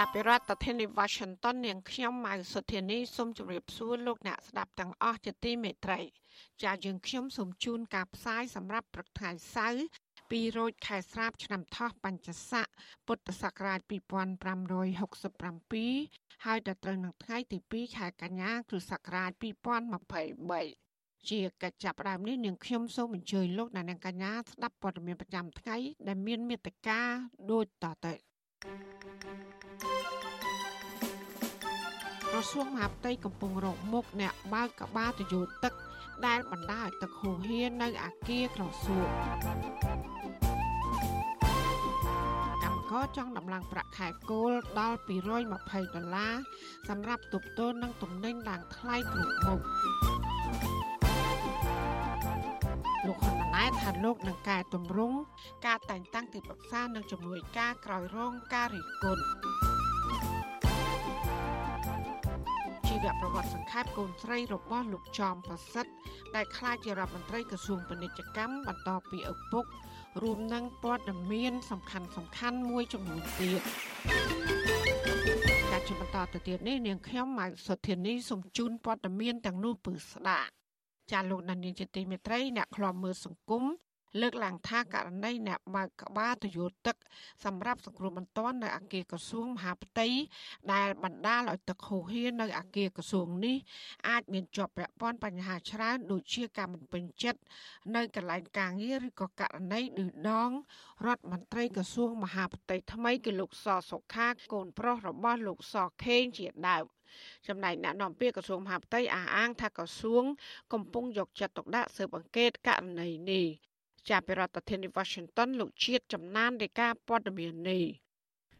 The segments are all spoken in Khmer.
ចាប់ពីរដ្ឋធានី Washington នាងខ្ញុំម៉ៅសុធានីសូមជម្រាបសួរលោកអ្នកស្ដាប់ទាំងអស់ជាទីមេត្រី ចាយើងខ្ញុំសូមជូនការផ្សាយសម្រាប់ព្រឹកថ្ងៃសៅរ៍ពីរោចខែស្រាបឆ្នាំថោះបัญចស័កពុទ្ធសករាជ2567ហើយដល់ត្រូវនឹងថ្ងៃទី2ខែកញ្ញាគ្រិស្តសករាជ2023ជាកិច្ចចាប់ផ្ដើមនេះនាងខ្ញុំសូមអញ្ជើញលោកអ្នកនាងកញ្ញាស្ដាប់ព័ត៌មានប្រចាំថ្ងៃដែលមានមេត្តាដូចតទៅ ក្រសួងមហាផ្ទៃកំពុងរកមុខអ្នកបើកកបាតយោទឹក ដែលបណ្ដាលឲ្យទឹកហូរហៀនៅអាគារក្រសួងកម្មករចង់ដំឡើងប្រាក់ខែគោលដល់220ដុល្លារសម្រាប់ទប់ទល់នឹងទំនិញឡើងថ្លៃគ្រប់មុខលោកហ៊ុនម៉ា ណែតថាលោកនឹងកែតម្រង់ការតែងតាំងទីប្រឹក្សានិងជំនួយការក្រោយរងការរិះគន់ជីវប្រវត្តិសង្ខេបកូនស្រីរបស់លោកចំប្រសិទ្ធដែលក្លាយជារដ្ឋមន្ត្រីក្រសួងពាណិជ្ជកម្មបន្តពីឪពុករួមនឹងព័ត៌មានសំខាន់សំខាន់មួយចំនួនទៀតការជបន្តទៅទៀតនេះនាងខ្ញុំម៉ៅសុធានីសូមជូនព័ត៌មានទាំងនោះពឺស្ដាប់ ចាលោកដានៀងជាទីមេត្រីអ្នកខ្លាំមើលសង្គមលើកឡើងថាករណីអ្នកបើកក្បាលទយោទឹកសម្រាប់សង្គ្រោះបន្ទាន់នៅអគារក្រសួងមហាផ្ទៃដែលបណ្ដាលឲ្យទឹកហូរហៀរនៅអគារក្រសួងនេះអាចមានជាប់ពាក់ព័ន្ធបញ្ហាច្រើនដូចជាការមិនពេញចិត្តនៅកន្លែងការងារឬក៏ករណីឌឺដងរដ្ឋមន្ត្រីក្រសួងមហាផ្ទៃថ្មីគឺលោកសសុខាកូនប្រុសរបស់លោកសខេងជាដើម ចំណែកអ្នកនាំពាក្យក្រសួងមហាផ្ទៃអះអាងថាក្រសួង កំពុងយកចិត្តទុកដាក់ស៊ើបអង្កេតករណីនេះចាប់ពីរដ្ឋធានី Washington លោកជាតិចំណាននៃការព័ត៌មាននេះ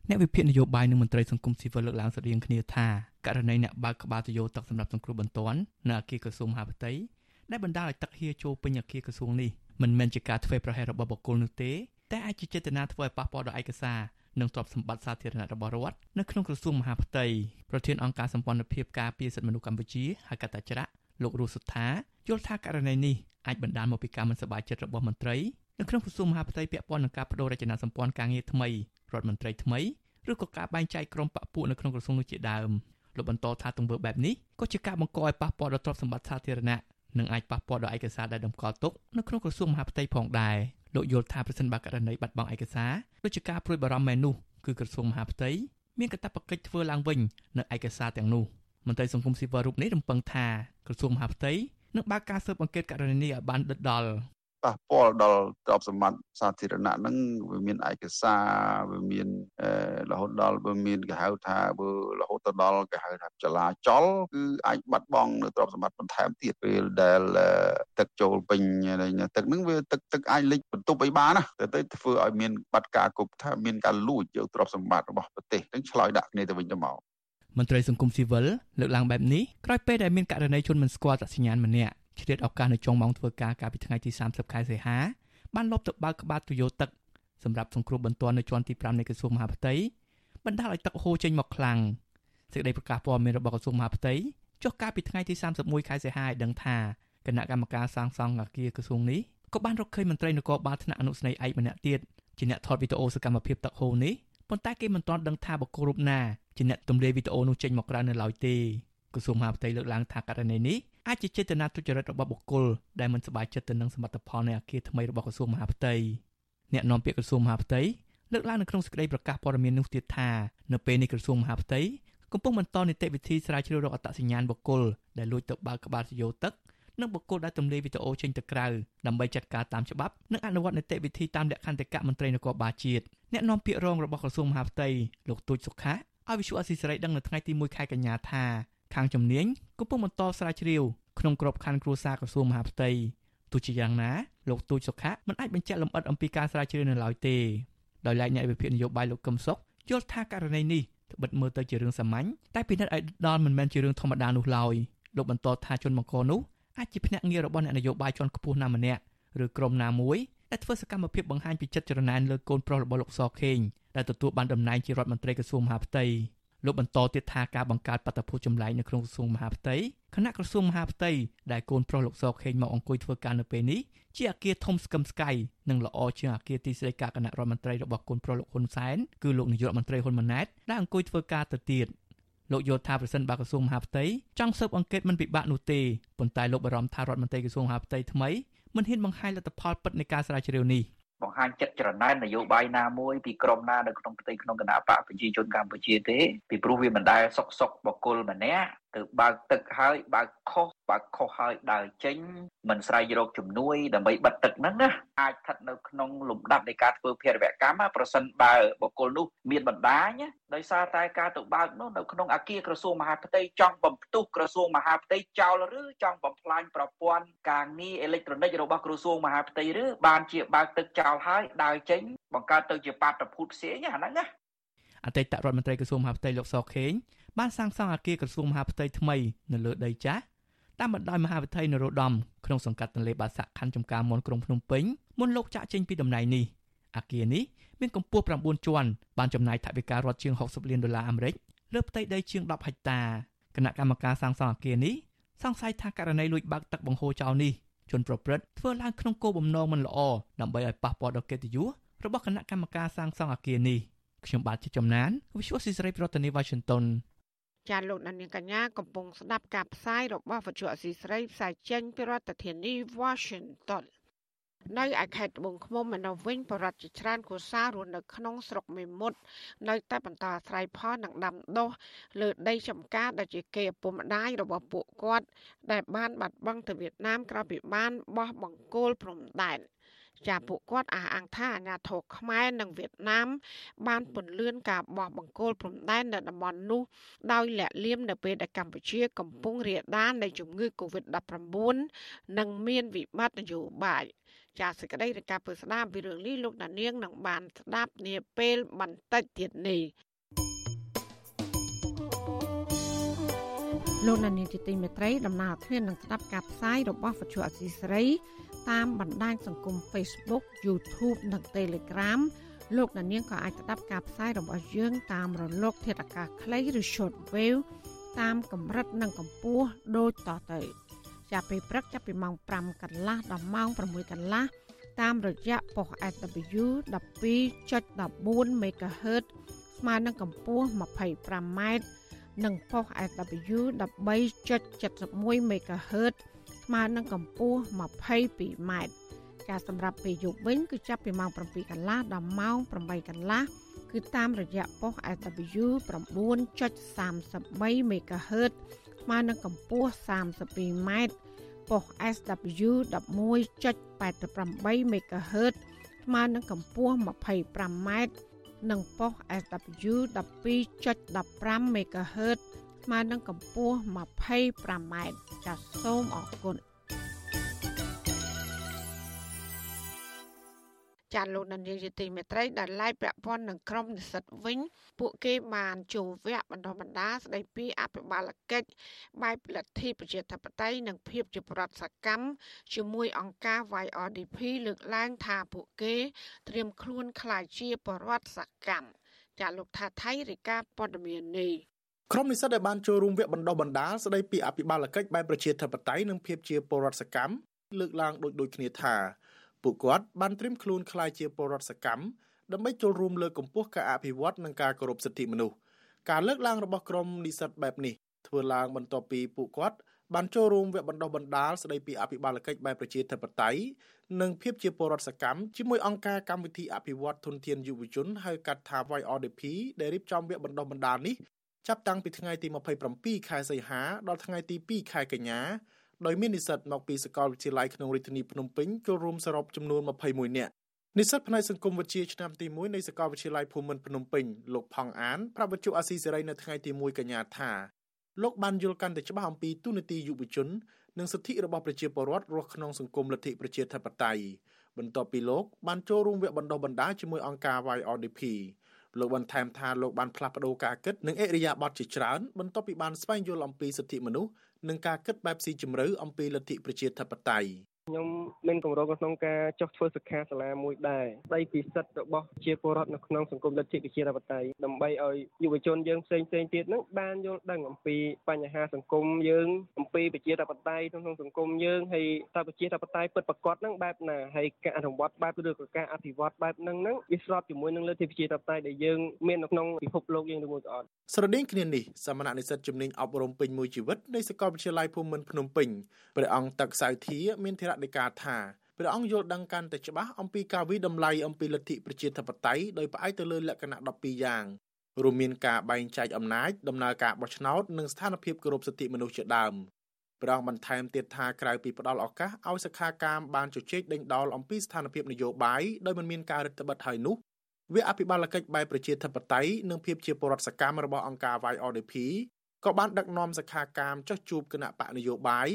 អ្នកវិភាគនយោបាយនិងមន្ត្រីសង្គមស៊ីវិលលើកឡើងស្រដៀងគ្នាថាករណីអ្នកបើកក្បាលទយោទឹកសម្រាប់សង្គ្រោះបន្ទាន់នៅអគារក្រសួងមហាផ្ទៃដែលបណ្ដាលឲ្យទឹកហៀរចូលពេញអគារក្រសួងនេះមិនមែនជាការធ្វេសប្រហែសរបស់បុគ្គលនោះទេតែអាចជាចេតនាធ្វើឲ្យប៉ះពាល់ដល់ឯកសារ និងទ្រព្យសម្បត្តិសាធារណៈរបស់រដ្ឋនៅក្នុងក្រសួងមហាផ្ទៃប្រធានអង្គការសម្ព័ន្ធភាពការពារសិទ្ធិមនុស្សកម្ពុជាហៅកាត់តាច្រាក់លោករស់សុថាយល់ថាករណីនេះអាចបណ្ដាលមកពីការមិនសប្បាយចិត្តរបស់មន្ត្រីនៅក្នុងក្រសួងមហាផ្ទៃពាក់ព័ន្ធនឹងការបដូររចនាសម្ព័ន្ធការងារថ្មីរដ្ឋមន្ត្រីថ្មីឬក៏ការបែងចែកក្រុមបពុនៅក្នុងក្រសួងនោះជាដើមលោកបន្តថាទង្វើបែបនេះក៏ជាការបង្កឲ្យប៉ះពាល់ដល់ទ្រព្យសម្បត្តិសាធារណៈនិងអាចប៉ះពាល់ដល់ឯកសារដែលតម្កល់ទុកនៅក្នុងក្រសួងមហាផ្ទៃផងដែរលោកយល់ថាប្រសិនបើករណីបាត់បង់ឯកសារ ដូចជាការព្រួយបារម្ភមែននោះគឺក្រសួងមហាផ្ទៃមានកាតព្វកិច្ចធ្វើឡើងវិញនៅឯកសារទាំងនោះមន្ត្រីសង្គមស៊ីវិលរូបនេះរំពឹងថាក្រសួងមហាផ្ទៃនឹងបើកការស៊ើបអង្កេតករណីនេះឲ្យបានដិតដល់ ប៉ះពាល់ដល់ទ្រព្យសម្បត្តិសាធារណៈហ្នឹងវាមានឯកសារវាមានរហូតដល់វាមានគេហៅថាបើរហូតទៅដល់គេហៅថាចលាចលគឺអាចបាត់បង់នៅទ្រព្យសម្បត្តិបន្ថែមទៀតពេលដែលទឹកចូលពេញទឹកហ្នឹងវាទឹកទឹកអាចលិចបន្ទប់អីបានណាតែទៅធ្វើឲ្យមានបាត់ការគប់ថាមានការលួចយកទ្រព្យសម្បត្តិរបស់ប្រទេសហ្នឹងឆ្លើយដាក់គ្នាទៅវិញទៅមកមន្ត្រីសង្គមស៊ីវិលលើកឡើងបែបនេះក្រោយពេលដែលមានករណីជនមិនស្គាល់តសញ្ញាណម្នាក់ ឆ្លៀតឱកាសនៅចុងម៉ោងធ្វើការកាលពីថ្ងៃទី30ខែសីហាបានលបទៅបើកក្បាលទុយោទឹកសម្រាប់សង្គ្រោះបន្ទាន់នៅជាន់ទី5នៃក្រសួងមហាផ្ទៃបណ្ដាលឲ្យទឹកហូរចេញមកខ្លាំងសេចក្តីប្រកាសព័ត៌មានរបស់ក្រសួងមហាផ្ទៃចុះកាលពីថ្ងៃទី31ខែសីហាឲ្យដឹងថាគណៈកម្មការសាងសង់អគារក្រសួងនេះក៏បានរកឃើញមន្ត្រីនគរបាលថ្នាក់អនុស្នេហ៍ឯកម្នាក់ទៀតជាអ្នកថតវីដេអូសកម្មភាពទឹកហូរនេះប៉ុន្តែគេមិនទាន់ដឹងថាបុគ្គលរូបណាជាអ្នកទម្លាយវីដេអូនោះចេញមកក្រៅនៅឡើយទេក្រសួងមហាផ្ទៃលើកឡើងថាករណីនេះ អាចជាចេតនាទុច្ចរិតរបស់បុគ្គលដែលមិនសប្បាយចិត្តទៅនឹងសមិទ្ធផលនៃអគារថ្មីរបស់ក្រសួងមហាផ្ទៃអ្នកនាំពាក្យក្រសួងមហាផ្ទៃលើកឡើងនៅក្នុងសេចក្តីប្រកាសព័ត៌មាននោះទៀតថានៅពេលនេះក្រសួងមហាផ្ទៃកំពុងបន្តនីតិវិធីស្រាវជ្រាវរកអត្តសញ្ញាណបុគ្គលដែលលួចទៅបើកក្បាលយោទឹកនិងបុគ្គលដែលទម្លាយវីដេអូចេញទៅក្រៅដើម្បីចាត់ការតាមច្បាប់និងអនុវត្តនីតិវិធីតាមលក្ខន្តិកៈមន្ត្រីនគរបាលជាតិអ្នកនាំពាក្យរងរបស់ក្រសួងមហាផ្ទៃលោកទូចសុខាឲ្យវិសុអសីសេរីដឹងនៅថ្ងៃទី1ខែកញ្ញាថា ខាងជំនាញកំពុងបន្តស្រាវជ្រាវក្នុងក្របខ័ណ្ឌគ្រួសារក្រសួងមហាផ្ទៃទោះជាយ៉ាងណាលោកទូចសុខៈមិនអាចបញ្ជាក់លម្អិតអំពីការស្រាវជ្រាវនៅឡើយទេដោយឡែកអ្នកវិភាគនយោបាយលោកកឹមសុខយល់ថាករណីនេះត្បិតមើលទៅជារឿងសាមញ្ញតែពិនិត្យឲ្យដល់មិនមែនជារឿងធម្មតានោះឡើយលោកបន្តថាជនបង្កនោះអាចជាភ្នាក់ងាររបស់អ្នកនយោបាយជាន់ខ្ពស់ណាម្នាក់ឬក្រុមណាមួយដែលធ្វើសកម្មភាពបង្ហាញពីចិត្តច្រណែនលើកូនប្រុសរបស់លោកសខេងដែលទទួលបានតំណែងជារដ្ឋមន្ត្រីក្រសួងមហាផ្ទៃ លោកបន្តទៀតថាការបង្កើតបាតុភូតចម្លែកនៅក្នុងក្រសួងមហាផ្ទៃគណៈក្រសួងមហាផ្ទៃដែលកូនប្រុសលោកសខេងមកអង្គុយធ្វើការនៅពេលនេះជាអគារធំស្កឹមស្កៃនិងល្អជាងអគារទីស្តីការគណៈរដ្ឋមន្ត្រីរបស់កូនប្រុសលោកហ៊ុនសែនគឺលោកនាយករដ្ឋមន្ត្រីហ៊ុនម៉ាណែតដែលអង្គុយធ្វើការទៅទៀតលោកយល់ថាប្រសិនបើក្រសួងមហាផ្ទៃចង់ស៊ើបអង្កេតមិនពិបាកនោះទេប៉ុន្តែលោកបារម្ភថារដ្ឋមន្ត្រីក្រសួងមហាផ្ទៃថ្មីមិនហ៊ានបង្ហាញលទ្ធផលពិតនៃការស្រាវជ្រាវនេះ បង្ហាញចិត្តច្រណែននយោបាយណាមួយពីក្រមណានៅក្នុងផ្ទៃក្នុងគណៈបកប្រជាជនកម្ពុជាទេពីព្រោះវាមិនដែលសុកសុកបកុលម្នាក់ទៅបើកទឹកហើយបើកខុស បើកខុសហើយដើរចេញមិនស្រែករកជំនួយដើម្បីបិទទឹកហ្នឹងណាអាចស្ថិតនៅក្នុងលំដាប់នៃការធ្វើភារវកម្មប្រសិនបើបុគ្គលនោះមានបណ្ដាញដោយសារតែការទៅបើកនោះនៅក្នុងអគារក្រសួងមហាផ្ទៃចង់បំផ្ទុះក្រសួងមហាផ្ទៃចោលឬចង់បំផ្លាញប្រព័ន្ធការងារអេឡិចត្រូនិករបស់ក្រសួងមហាផ្ទៃឬបានជាបើកទឹកចោលហើយដើរចេញបង្កើតទៅជាបាតុភូតផ្សេងអាហ្នឹងណាអតីតរដ្ឋមន្ត្រីក្រសួងមហាផ្ទៃលោកសខេងបានសាងសង់អគារក្រសួងមហាផ្ទៃថ្មីនៅលើដីចាស់ តាមបណ្ដោយមហាវិថីនរោត្តមក្នុងសង្កាត់ទន្លេបាសាក់ខណ្ឌចំការមនក្រុងភ្នំពេញមុនលោកចាក់ចេញពីតំណែងនេះអគារនេះមានកម្ពស់9ជាន់បានចំណាយថវិការដ្ឋជាង60លានដុល្លារអាមេរិកលើផ្ទៃដីជាង10ហិកតាគណៈកម្មការសាងសង់អគារនេះសង្ស័យថាករណីលួចបើកទឹកបង្ហូរចោលនេះជនប្រព្រឹត្តធ្វើឡើងក្នុងគោលបំណងមិនល្អដើម្បីឲ្យប៉ះពាល់ដល់កិត្តិយសរបស់គណៈកម្មការសាងសង់អគារនេះខ្ញុំបាទជាចំណាន Visual Society ប្រធានាទី Washington ចាលោកនាងកញ្ញាកំពុងស្ដាប់ការផ្សាយរបស់វិទ្យុអស៊ីស្រីផ្សាយចេញពីរដ្ឋធានី Washington នៅឯខេត្តត្បូងឃ្មុំឯនោះវិញបរិវត្តជាច្រើនគូសាររស់នៅក្នុងស្រុកមេមត់នៅតែបន្តអាស្រ័យផលនឹងដាំដុះលើដីចំការដែលជាគេឪពុកម្ដាយរបស់ពួកគាត់ដែលបានបាត់បង់ទៅវៀតណាមក្រោយពីបានបោះបង្គោលព្រំដែន ចាពួកគាត់អះអាងថាអាញាធរខ្មែរនិងវៀតណាមបានពន្លឿនការបោះបង្គោលព្រំដែននៅតំបន់នោះដោយលាក់លៀមនៅពេលដែលកម្ពុជាកំពុងរាលដាលនៃជំងឺ Covid-19 និងមានវិបត្តិនយោបាយចាសសេចក្តីរាយការណ៍ពីស្ដាមពីរឿងនេះលោកដានៀងនឹងបានស្ដាប់នាពេលបន្តិចទៀតនេះលោកនានីជាទីមេត្រីដំណើរធាននឹងស្ដាប់ការផ្សាយរបស់វិទ្យុអសីស្រី តាមបណ្ដាញសង្គម Facebook YouTube និង Telegram លោកអ្នកនាងក៏អាចស្ដាប់ការផ្សាយរបស់យើងតាមរលក ធាតុអាកាសខ្លីឬ Shortwave តាមកម្រិតនិងកម្ពស់ដូចតទៅចាប់ពីព្រឹកចាប់ពីម៉ោង5កន្លះដល់ម៉ោង6កន្លះតាមរយៈប៉ុស SW 12.14 MHz ស្មើនឹងកម្ពស់ 25m និងប៉ុស SW 13.71 MHz ស្មើនឹងកម្ពស់22ម៉ែត្រការសម្រាប់ពេលយប់វិញគឺចាប់ពីម៉ោង7កន្លះដល់ម៉ោង8កន្លះគឺតាមរយៈប៉ុស SW 9.33 MHz ស្មើនឹងកម្ពស់32ម៉ែត្រប៉ុស SW 11.88 MHz ស្មើនឹងកម្ពស់25ម៉ែត្រនិងប៉ុស SW 12.15 MHz ស្មើនឹងកម្ពស់25ម៉ែត្រចាសសូមអរគុណចាលោកនាយកយទីមេត្រីដែលឡាយប្រព័ន្ធនឹងក្រុមនិស្សិតវិញ ពួកគេបានចូលវគ្គបណ្ដុះបណ្ដាលស្ដីពីអភិបាលកិច្ចបែបលទ្ធិប្រជាធិបតេយ្យនិងភាពជាប្រដ្ឋសកម្មជាមួយអង្គការ YRDP លើកឡើងថាពួកគេ ត្រៀមខ្លួនក្លាយជាប្រដ្ឋសកម្មចាលោកថាថៃរាយការណ៍ព័ត៌មាននេះ ក្រុមនិស្សិតដែលបានចូលរួមវគ្គបណ្ដុះបណ្ដាលស្ដីពីអភិបាលកិច្ចបែបប្រជាធិបតេយ្យនិងភាពជាពលរដ្ឋសកម្មលើកឡើងដូចដូចគ្នាថាពួកគាត់បានត្រៀមខ្លួនក្លាយជាពលរដ្ឋសកម្មដើម្បីចូលរួមលើកកម្ពស់ការអភិវឌ្ឍនិងការគោរពសិទ្ធិមនុស្សការលើកឡើងរបស់ក្រុមនិស្សិតបែបនេះធ្វើឡើងបន្ទាប់ពីពួកគាត់បានចូលរួមវគ្គបណ្ដុះបណ្ដាលស្ដីពីអភិបាលកិច្ចបែបប្រជាធិបតេយ្យនិងភាពជាពលរដ្ឋសកម្មជាមួយអង្គការកម្មវិធីអភិវឌ្ឍធនធានយុវជនហៅកាត់ថា YRDP ដែលរៀបចំវគ្គបណ្ដុះបណ្ដាលនេះ ចាប់តាំងពីថ្ងៃទី27ខែសីហាដល់ថ្ងៃទី2ខែកញ្ញាដោយមាននិស្សិតមកពីសាកលវិទ្យាល័យក្នុងរាជធានីភ្នំពេញចូលរួមសរុបចំនួន21នាក់និស្សិតផ្នែកសង្គមវិទ្យាឆ្នាំទី1នៃសាកលវិទ្យាល័យភូមិន្ទភ្នំពេញលោកផង់អានប្រាប់វិទ្យុអាស៊ីសេរីនៅថ្ងៃទី1កញ្ញាថាលោកបានយល់កាន់តែច្បាស់អំពីទូនាទីយុវជន និងសិទ្ធិរបស់ប្រជាពលរដ្ឋរស់ក្នុងសង្គមលទ្ធិប្រជាធិបតេយ្យបន្ទាប់ពីលោកបានចូលរួមវគ្គបណ្ដុះបណ្ដាលជាមួយអង្គការ YRDP លោកបានថែមថាលោកបានផ្លាស់ប្តូរការគិតនិងអិរិយាបថជាច្រើនបន្ទាប់ពីបានស្វែងយល់អំពីសិទ្ធិមនុស្សនិងការគិតបែបស៊ីជម្រៅអំពីលទ្ធិប្រជាធិបតេយ្យ ខ្ញុំមានគម្រោងក្នុងការចុះធ្វើសិក្ខាសាលាមួយដែរស្ដីពីសិទ្ធិរបស់ជាពលរដ្ឋនៅក្នុងសង្គមលទ្ធិប្រជាធិបតេយ្យដើម្បីឲ្យយុវជនយើងផ្សេងផ្សេងទៀតនឹងបានយល់ដឹងអំពីបញ្ហាសង្គមយើងអំពីប្រជាធិបតេយ្យក្នុងសង្គមយើងហើយតើប្រជាធិបតេយ្យពិតប្រាកដនឹងបែបណាហើយការអនុវត្តបែបឬក៏ការអភិវឌ្ឍបែបហ្នឹងហ្នឹងវាស្របជាមួយនឹងលទ្ធិប្រជាធិបតេយ្យដែលយើងមាននៅក្នុងពិភពលោកយើងឬមួយក៏អត់ស្រដៀងគ្នានេះសមណនិស្សិតជំនាញអប់រំពេញមួយជីវិតនៃសាកលវិទ្យាល័យភូមិន្ទភ្នំពេញព្រះអង្គទឹកសៅធាមានធរណីកាថាព្រះអង្គយល់ដឹងកាន់តែច្បាស់អំពីការវិដំឡៃអំពីលទ្ធិប្រជាធិបតេយ្យដោយផ្អែកទៅលើលក្ខណៈ12យ៉ាងរួមមានការបែងចែកអំណាចដំណើរការបោះឆ្នោតនិងស្ថានភាពគោរពសិទ្ធិមនុស្សជាដើមព្រះអង្គបន្ថែមទៀតថាក្រៅពីផ្ដល់ឱកាសឲ្យសិក្ខាកាមបានជជែកដេញដោលអំពីស្ថានភាពនយោបាយដោយមិនមានការរឹតបន្តឹងហើយនោះវាអភិបាលកិច្ចបែបប្រជាធិបតេយ្យនិងភាពជាពលរដ្ឋសកម្មរបស់អង្គការ YRDP ក៏បានដឹកនាំសិក្ខាកាមចុះជួបគណៈបកនយោបាយ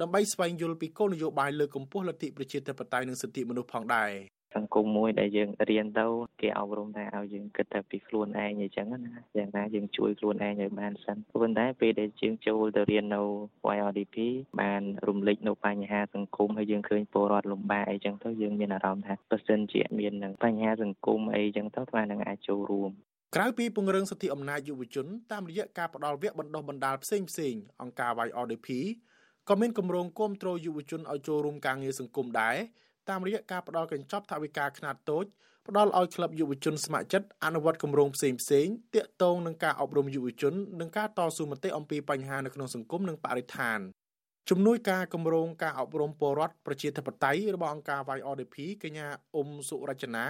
ដើម្បីស្វែងយល់ពីគោលនយោបាយលើកកម្ពស់លទ្ធិប្រជាធិបតេយ្យនិងសិទ្ធិមនុស្សផងដែរសង្គមមួយដែលយើងរៀនទៅគេអប់រំថាឲ្យយើងគិតតែពីខ្លួនឯងអញ្ចឹងណាយ៉ាងណាយើងជួយខ្លួនឯងឲ្យបានសិនប៉ុន្តែពេលដែលយើងចូលទៅរៀននៅ YRDP បានរំលេចនៅបញ្ហាសង្គមហើយយើងឃើញពលរដ្ឋលំបាកអីចឹងទៅយើងមានអារម្មណ៍ថាបើសិនជាមាននឹងបញ្ហាសង្គមអីចឹងទៅស្មាននឹងអាចចូលរួមក្រៅពីពង្រឹងសិទ្ធិអំណាចយុវជនតាមរយៈការផ្តល់វគ្គបណ្ដុះបណ្ដាលផ្សេងផ្សេងអង្គការ YRDP ក៏មានគម្រោងគាំទ្រយុវជនឲ្យចូលរួមការងារសង្គមដែរតាមរយៈការផ្តល់កញ្ចប់ថវិកាខ្នាតតូចផ្ដល់ឲ្យក្លឹបយុវជនស្ម័គ្រចិត្តអនុវត្តគម្រោងផ្សេងផ្សេងទាក់ទងនឹងការអប់រំយុវជននិងការតស៊ូមតិអំពីបញ្ហានៅក្នុងសង្គមនិងបរិស្ថានជំនួយការគម្រោងការអប់រំពលរដ្ឋប្រជាធិបតេយ្យរបស់អង្គការ YRDP កញ្ញាអ៊ុំសុរចនា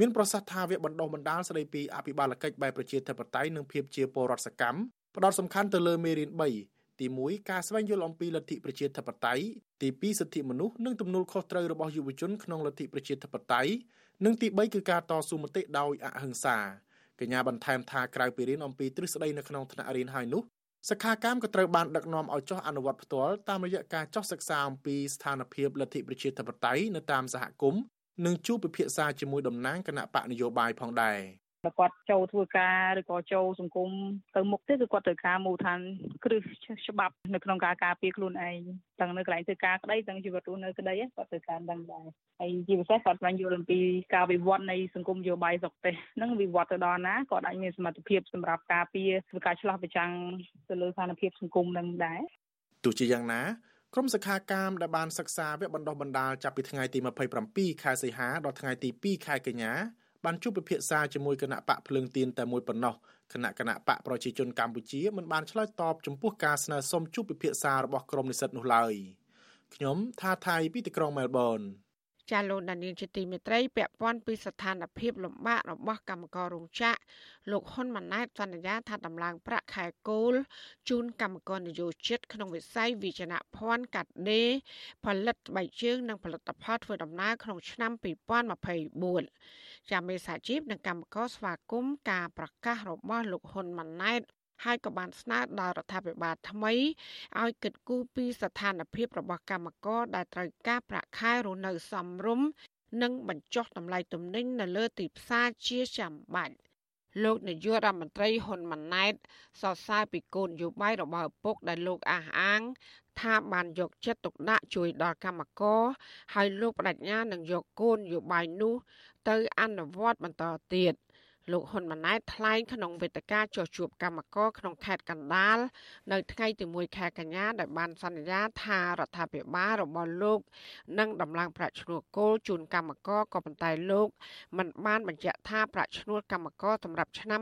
មានប្រសាសន៍ថាវាបណ្ដុះបណ្ដាលស្ដីពីអភិបាលកិច្ចបែបប្រជាធិបតេយ្យនិងភាពជាពលរដ្ឋសកម្មផ្ដោតសំខាន់ទៅលើមេរៀន3 ទី1ការស្វែងយល់អំពីលទ្ធិប្រជាធិបតេយ្យទី2សិទ្ធិមនុស្សនិងទំនួលខុសត្រូវរបស់យុវជនក្នុងលទ្ធិប្រជាធិបតេយ្យនិងទី3គឺការតស៊ូមតិដោយអហិង្សាកញ្ញាបន្ថែមថាក្រៅពីរៀនអំពីទ្រឹស្ដីនៅក្នុងថ្នាក់រៀនហើយនោះសិក្ខាកាមក៏ត្រូវបានដឹកនាំឲ្យចុះអនុវត្តផ្ទាល់តាមរយៈការចុះសិក្សាអំពីស្ថានភាពលទ្ធិប្រជាធិបតេយ្យនៅតាមសហគមន៍និងជួបពិភាក្សាជាមួយតំណាងគណៈបកនយោបាយផងដែរ។បើ គាត់ចូលធ្វើការឬក៏ចូលសង្គមទៅមុខទេគឺគាត់ត្រូវការមូលដ្ឋានគ្រឹះច្បាប់នៅក្នុងការការពារខ្លួនឯងទាំងនៅកន្លែងធ្វើការក្តីទាំងជីវិតរស់នៅក្តីគាត់ត្រូវការដឹងដែរហើយជាពិសេសគាត់ស្វែងយល់អំពីការវិវត្តនៃសង្គមនយោបាយស្រុកទេសនឹងវិវត្តទៅដល់ណាគាត់អាចមានសមត្ថភាពសម្រាប់ការពារធ្វើការឆ្លោះប្រចាំងទៅលើស្ថានភាពសង្គមនឹងដែរទោះជាយ៉ាងណាក្រុមសិក្ខាកាមដែលបានសិក្សាវគ្គបណ្ដុះបណ្ដាលចាប់ពីថ្ងៃទី27ខែសីហាដល់ថ្ងៃទី2ខែកញ្ញា បានជួបពិភាក្សាជាមួយគណៈបកភ្លើងទៀនតែមួយប៉ុណ្ណោះគណៈគណៈបកប្រជាជនកម្ពុជាមិនបានឆ្លើយតបចំពោះការស្នើសុំជួបពិភាក្សារបស់ក្រុមនិស្សិតនោះឡើយខ្ញុំថាថៃពីទីក្រុងមែលប៊នចាលោកដានីលជាទីមេត្រីពាក់ព័ន្ធពីស្ថានភាពលំបាករបស់កម្មកររោងចក្រលោកហ៊ុនម៉ាណែតសន្យាថាដំឡើងប្រាក់ខែគោលជូនកម្មករនយោជិតក្នុងវិស័យវិជ្ជាភ័ណ្ឌកាត់ដេរផលិតស្បែកជើងនិងផលិតផលធ្វើដំណើរក្នុងឆ្នាំ2024 ចាមេសាជីពនិងកម្មករស្វាគមន៍ការប្រកាសរបស់លោកហ៊ុនម៉ាណែតហើយក៏បានស្នើដល់រដ្ឋាភិបាលថ្មីឲ្យគិតគូរពីស្ថានភាពរបស់កម្មករដែលត្រូវការប្រាក់ខែរស់នៅសមរម្យនិងបញ្ចុះតម្លៃទំនិញនៅលើទីផ្សារជាចាំបាច់ លោកនាយករដ្ឋមន្ត្រីហ៊ុនម៉ាណែតសរសើរពីគោលនយោបាយរបស់ឪពុកដែលលោកអះអាង ថាបានយកចិត្តទុកដាក់ជួយដល់កម្មករហើយលោកបដិញ្ញានឹងយកគោលនយោបាយនោះ ទៅអនុវត្តបន្តទៀត។ លោកហ៊ុនម៉ាណែតថ្លែងក្នុងវេទិកាចុះជួបកម្មករក្នុងខេត្តកណ្ដាលនៅថ្ងៃទី1ខែកញ្ញាដែលបានសន្យាថារដ្ឋាភិបាលរបស់លោកនឹងដំឡើងប្រាក់ឈ្នួលគោលជូនកម្មករក៏ប៉ុន្តែលោកមិនបានបញ្ជាក់ថាប្រាក់ឈ្នួលកម្មករសម្រាប់ឆ្នាំ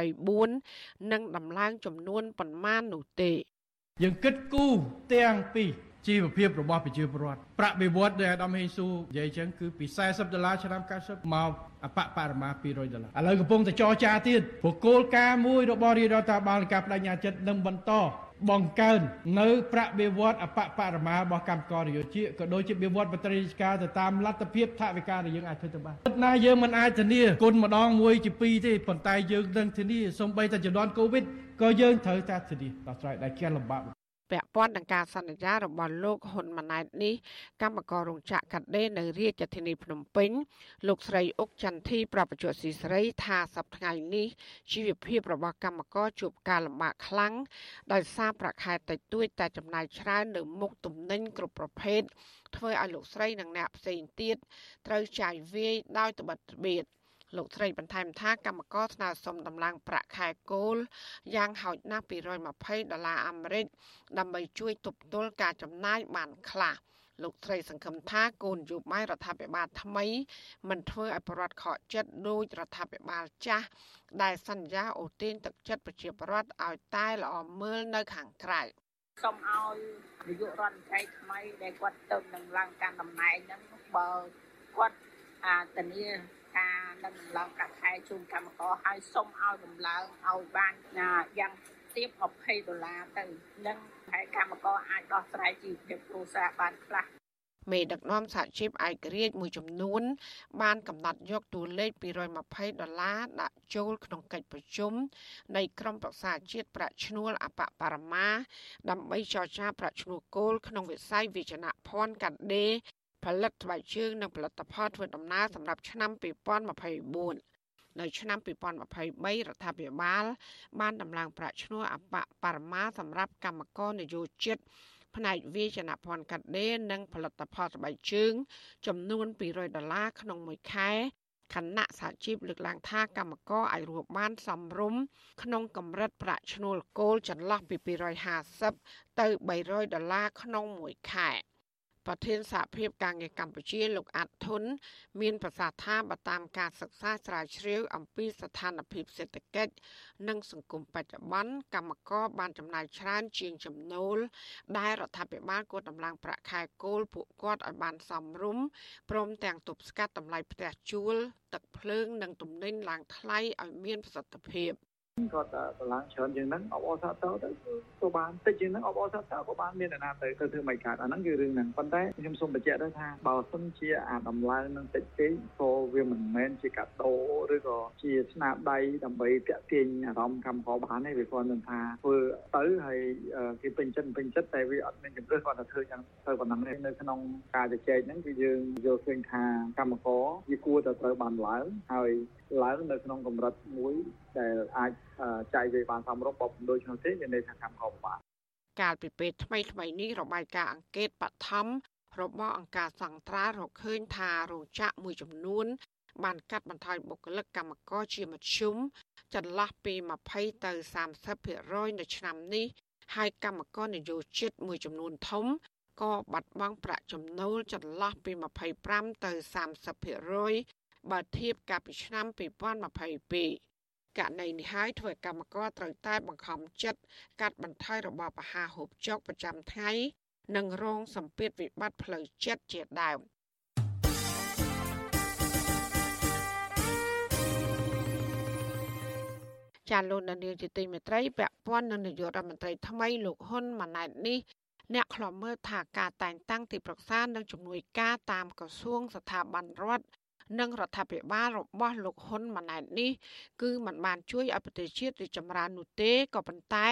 2024នឹងដំឡើងចំនួនប៉ុន្មាននោះទេយើងគិតគូរទាំងពីរ ជីវភាពរបស់ប្រជាពលរដ្ឋប្រាក់បៀវត្សដែលអាដាមហេងស៊ូនិយាយចឹងគឺពី40ដុល្លារឆ្នាំ90មកអបបរមា200ដុល្លារឥឡូវកំពុងតែចរចាទៀតព្រោះគោលការណ៍មួយរបស់រាជរដ្ឋាភិបាលនៃការបដិញ្ញាចិត្តនឹងបន្តបង្កើននៅប្រាក់បៀវត្សអបបរមារបស់កម្មករនយោជកក៏ដូចជាបៀវត្សបត្រីរាជការទៅតាមលទ្ធភាពថវិកាដែលយើងអាចធ្វើទៅបានណាយើងមិនអាចធានាគុណម្ដងមួយជាពីរទេប៉ុន្តែយើងនឹងធានាសំបីតែជំនាន់កូវីដក៏យើងត្រូវតែធានាដោះស្រាយដែលជាលំបាក ពាក់ព័ន្ធនឹងការសន្យារបស់លោកហ៊ុនម៉ាណែតនេះកម្មកររោងចក្រកាត់ដេរនៅរាជធានីភ្នំពេញលោកស្រីអុកចន្ទធីប្រពន្ធស៊ីស្រីថាសប្តាហ៍នេះជីវភាពរបស់កម្មករជួបការលំបាកខ្លាំងដោយសារប្រាក់ខែតិចតួចតែចំណាយច្រើននៅមុខទំនិញគ្រប់ប្រភេទធ្វើឲ្យលោកស្រីនិងអ្នកផ្សេងទៀតត្រូវចាយវាយដោយត្បិតត្បៀត លោកស្រីបន្ថែមថាកម្មករស្នើសុំដំឡើងប្រាក់ខែគោលយ៉ាងហោចណាស់220ដុល្លារអាមេរិកដើម្បីជួយទប់ទល់ការចំណាយបានខ្លះលោកស្រីសង្ឃឹមថាគោលនយោបាយរដ្ឋាភិបាលថ្មីមិនធ្វើឲ្យប្រវត្តិខកចិត្តដោយរដ្ឋាភិបាលចាស់ដែលសន្យាអូទាញទឹកចិត្តប្រជាពលរដ្ឋឲ្យតែល្អមើលនៅខាងក្រៅសូមឲ្យនាយករដ្ឋមន្ត្រីថ្មីដែលគាត់ទៅនឹងឡើងកាន់តំណែងហ្នឹងបើគាត់អាធានា ការនឹងដំឡើងប្រាក់ខែជូនកម្មករហើយសូមឲ្យដំឡើងឲ្យបានយ៉ាងទៀប20ដុល្លារទៅនឹងហើយកម្មករអាចដោះស្រាយជីវភាពគ្រួសារបានខ្លះមេដឹកនាំសហជីពឯករាជ្យមួយចំនួន បានកំណត់យកតួលេខ220ដុល្លារដាក់ចូលក្នុងកិច្ចប្រជុំនៃក្រុមប្រឹក្សាជាតិប្រាក់ឈ្នួលអបបរមា ដើម្បីចរចាប្រាក់ឈ្នួលគោលក្នុងវិស័យវិជ្ជាភ័ណ្ឌកាត់ដេរ ផលិតស្បែកជើងនិងផលិតផលធ្វើដំណើរសម្រាប់ឆ្នាំ2024នៅឆ្នាំ2023រដ្ឋាភិបាល បានដំឡើងប្រាក់ឈ្នួលអបបរមាសម្រាប់កម្មករនយោជិតផ្នែកវិជ្ជាភ័ណ្ឌកាត់ដេរនិងផលិតផលស្បែកជើង ចំនួន200ដុល្លារក្នុងមួយខែខណៈសហជីពលើកឡើងថាកម្មករអាចរស់បានសមរម្យក្នុងកម្រិតប្រាក់ឈ្នួលគោលចន្លោះពី250ទៅ300ដុល្លារក្នុងមួយខែ។ ប្រធានសហភាពការងារកម្ពុជាលោកអាត់ធុនមានប្រសាសន៍ថាបើតាមការសិក្សាស្រាវជ្រាវអំពីស្ថានភាពសេដ្ឋកិច្ចនិងសង្គមបច្ចុប្បន្នកម្មករបានចំណាយច្រើនជាងចំណូល ដែលរដ្ឋាភិបាលគួរដំឡើងប្រាក់ខែគោលពួកគាត់ឲ្យបានសមរម្យព្រមទាំងទប់ស្កាត់តម្លៃផ្ទះជួល ទឹកភ្លើងនិងទំនិញឡើងថ្លៃឲ្យមានប្រសិទ្ធភាព។ គាត់តម្លើងច្រើនជាងហ្នឹងអបអរសាទរទៅក៏បានតិចជាងហ្នឹងអបអរសាទរក៏បានមានអ្នកណាទៅទៅធ្វើមិនកើតអាហ្នឹងគឺរឿងហ្នឹងប៉ុន្តែខ្ញុំសូមបញ្ជាក់ដែរថាបើសិនជាអាតម្លើងនឹងតិចពេកក៏វាមិនមែនជាកាដូឬក៏ជាស្នាដៃដើម្បីតាក់ទាញអារម្មណ៍កម្មករបានទេវាគាត់នឹងថាធ្វើទៅហើយគេពេញចិត្តពេញចិត្តតែវាអត់មានជំរឿសគាត់ទៅធ្វើយ៉ាងទៅប៉ុណ្ណឹងទេនៅក្នុងការជជែកហ្នឹងគឺយើងយល់ឃើញថាកម្មករវាគួរតែត្រូវបានឡើងហើយឡើងនៅក្នុងកម្រិតមួយដែលអាចចាយវាបានសមរម្យបើមិនដូច្នោះទេមានន័យថាកម្មករពិបាកកាលពីពេលថ្មីថ្មីនេះរបាយការណ៍អង្កេតបឋមរបស់អង្គការសង្ត្រារកឃើញថារោងចក្រមួយចំនួន បានកាត់បន្ថយបុគ្គលិកកម្មករជាមធ្យមចន្លោះពី20ទៅ30%នៅឆ្នាំនេះហើយកម្មករនយោជិតមួយចំនួនធំក៏បាត់បង់ប្រាក់ចំណូលចន្លោះពី25ទៅ30% បើធៀបកាលពីឆ្នាំ2022ករណីនេះហើយធ្វើឲ្យកម្មករត្រូវតែបង្ខំចិត្តកាត់បន្ថយរបបអាហារហូបចុកប្រចាំថ្ងៃនិងរងសម្ពាធវិបត្តិផ្លូវចិត្តជាដើមចាលោកនាយកជាទីមេត្រីពាក់ព័ន្ធនឹងនាយករដ្ឋមន្ត្រីថ្មីលោកហ៊ុនម៉ាណែតនេះអ្នកខ្លំមើលថាការតែងតាំងទីប្រឹក្សានិងជំនួយការតាមក្រសួងស្ថាប័នរដ្ឋ និងរដ្ឋាភិបាលរបស់លោកហ៊ុនម៉ាណែតនេះ គឺมันបានជួយឲ្យប្រទេសជាតិរីកចម្រើននោះទេក៏ប៉ុន្តែ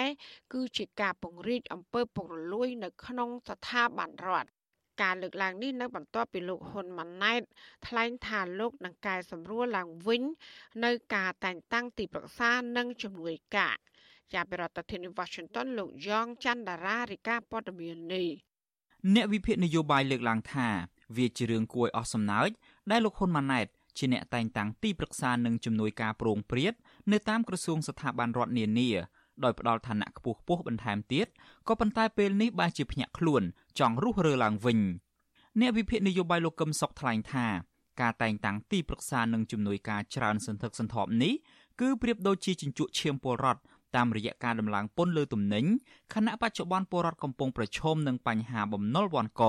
គឺជាការពង្រីកអំពើពុករលួយ នៅក្នុងស្ថាប័នរដ្ឋការលើកឡើងនេះនៅបន្ទាប់ពីលោកហ៊ុនម៉ាណែតថ្លែងថាលោកនឹងកែសម្រួលឡើងវិញ នៅការតែងតាំងទីប្រឹក្សានិងជំនួយការជាប្រធានាធិបតី Washington លោកយ៉ងច័ន្ទដារារាជការព័ត៌មាននេះអ្នកវិភាគនយោបាយលើកឡើងថា វាជារឿងគួរឲ្យអស់សំណើច ដែលលោកហ៊ុនម៉ាណែតជាអ្នកតែងតាំងទីប្រឹក្សានិងជំនួយការប្រងព្រាតនៅតាមក្រសួងស្ថាប័នរដ្ឋនានាដោយផ្ដល់ឋានៈខ្ពស់ខ្ពស់បន្ថែមទៀតក៏ប៉ុន្តែពេលនេះបែរជាភ្ញាក់ខ្លួនចង់រុះរើឡើងវិញអ្នកវិភាគនយោបាយលោកកឹមសុខថ្លែងថាការតែងតាំងទីប្រឹក្សានិងជំនួយការច្រើនសន្ធឹកសន្ធាប់នេះគឺប្រៀបដូចជាជញ្ជក់ឈាមពលរដ្ឋតាមរយៈការដំឡើងពន្ធលើទំនិញខណៈបច្ចុប្បន្នពលរដ្ឋកំពុងប្រឈមនឹងបញ្ហាបំណុលវ័នក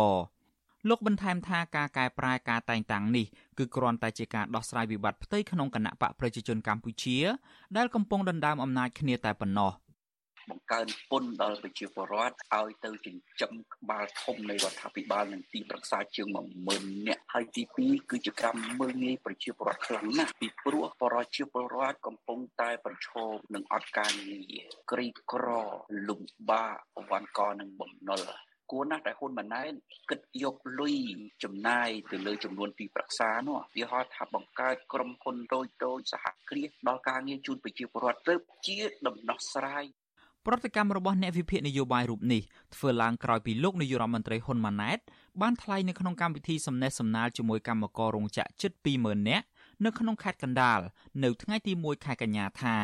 លោកបន្ថែមថាការកែប្រែការតែងតាំងនេះគឺគ្រាន់តែជាការដោះស្រាយវិបត្តិផ្ទៃក្នុងគណៈបកប្រជាជនកម្ពុជាដែលកំពុងដណ្ដើមអំណាចគ្នាតែប៉ុណ្ណោះបង្កើនពន្ធដល់ប្រជាពលរដ្ឋឲ្យទៅចិញ្ចឹមក្បាលធំនៃរដ្ឋាភិបាលនិងទីប្រឹក្សាជាង10000នាក់ហើយទី2គឺជាកម្មមើលងាយប្រជាពលរដ្ឋខ្លាំងណាស់ពីព្រោះប្រជាពលរដ្ឋកំពុងតែប្រឈមនឹងអត់ការងារក្រីក្រលំបាកវ៉ាន់កនិងបំណុល គួរណាស់ដែលហ៊ុនម៉ាណែតគិតយកលុយចំណាយទៅលើចំនួនទីប្រឹក្សានោះវាហៅថាបង្កើតក្រុមហ៊ុនតូចតូចសហគ្រាសដល់ការងារជូនប្រជាពលរដ្ឋទៅជាដំណោះស្រាយប្រតិកម្មរបស់អ្នកវិភាគនយោបាយរូបនេះធ្វើឡើងក្រោយពីលោកនាយករដ្ឋមន្ត្រីហ៊ុនម៉ាណែតបានថ្លែងនៅក្នុងកម្មវិធីសំណេះសំណាលជាមួយកម្មកររោងចក្រជិត20000នាក់នៅក្នុងខេត្តកណ្ដាលនៅថ្ងៃទី1ខែកញ្ញាថា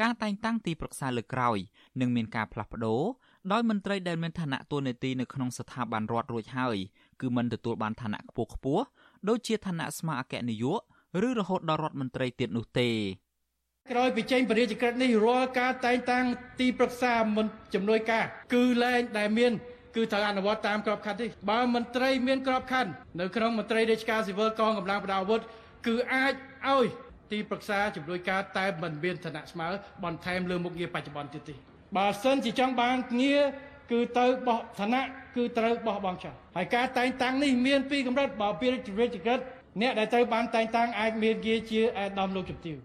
ការតែងតាំងទីប្រឹក្សាលើកក្រោយនឹងមានការផ្លាស់ប្ដូរ ដោយមន្ត្រីដែលមានឋានៈតួនាទីនៅក្នុងស្ថាប័នរដ្ឋរួចហើយគឺមិនទទួលបានឋានៈខ្ពស់ខ្ពស់ដូចជាឋានៈស្មាអគ្គនាយកឬរហូតដល់រដ្ឋមន្ត្រីទៀតនោះទេក្រោយពីចេញបរិយាក្រិតនេះរាល់ការតែងតាំងទីប្រឹក្សាមិនជំនួយការ គឺលែងដែលមានគឺត្រូវអនុវត្តតាមក្របខ័ណ្ឌនេះបើមន្ត្រីមានក្របខ័ណ្ឌនៅក្នុងមន្ត្រីរាជការស៊ីវិលកងកម្លាំងប្រដាប់អាវុធគឺអាចឲ្យទីប្រឹក្សាជំនួយការតែមិនមានឋានៈស្មើបន្ថែមលើមុខងារបច្ចុប្បន្នទៀតទេ បើសិនជាចង់បានងារគឺទៅបោះឋានៈគឺត្រូវបោះបង់ចោលហើយការតែងតាំងនេះមានពីរកម្រិតបើពីរាជវិទ្យាអ្នកដែលត្រូវបានតែងតាំងអាចមានងារជាអាដាមលោកជំទាវ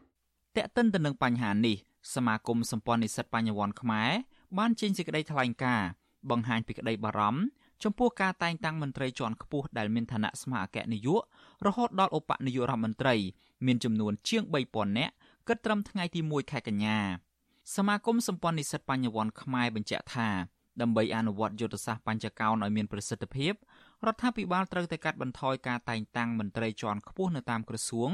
តេតិនទៅនឹងបញ្ហានេះសមាគមសម្ព័ន្ធនិស្សិតបញ្ញវន្តខ្មែរបានចេញសេចក្តីថ្លែងការណ៍បង្ហាញពីក្តីបារម្ភចំពោះការតែងតាំងមន្ត្រីជាន់ខ្ពស់ដែលមានឋានៈស្មាអគ្គនាយករហូតដល់ឧបនាយករដ្ឋមន្ត្រី មានចំនួនជាង3000នាក់គិតត្រឹមថ្ងៃទី1ខែកញ្ញា សមាគមសម្ព័ន្ធនិស្សិតបញ្ញវន្តខ្មែរបញ្ជាក់ថាដើម្បីអនុវត្តយុទ្ធសាស្ត្របញ្ចកោណឲ្យមានប្រសិទ្ធភាពរដ្ឋាភិបាលត្រូវតែកាត់បន្ថយការតែងតាំងមន្ត្រីជាន់ខ្ពស់នៅតាមក្រសួង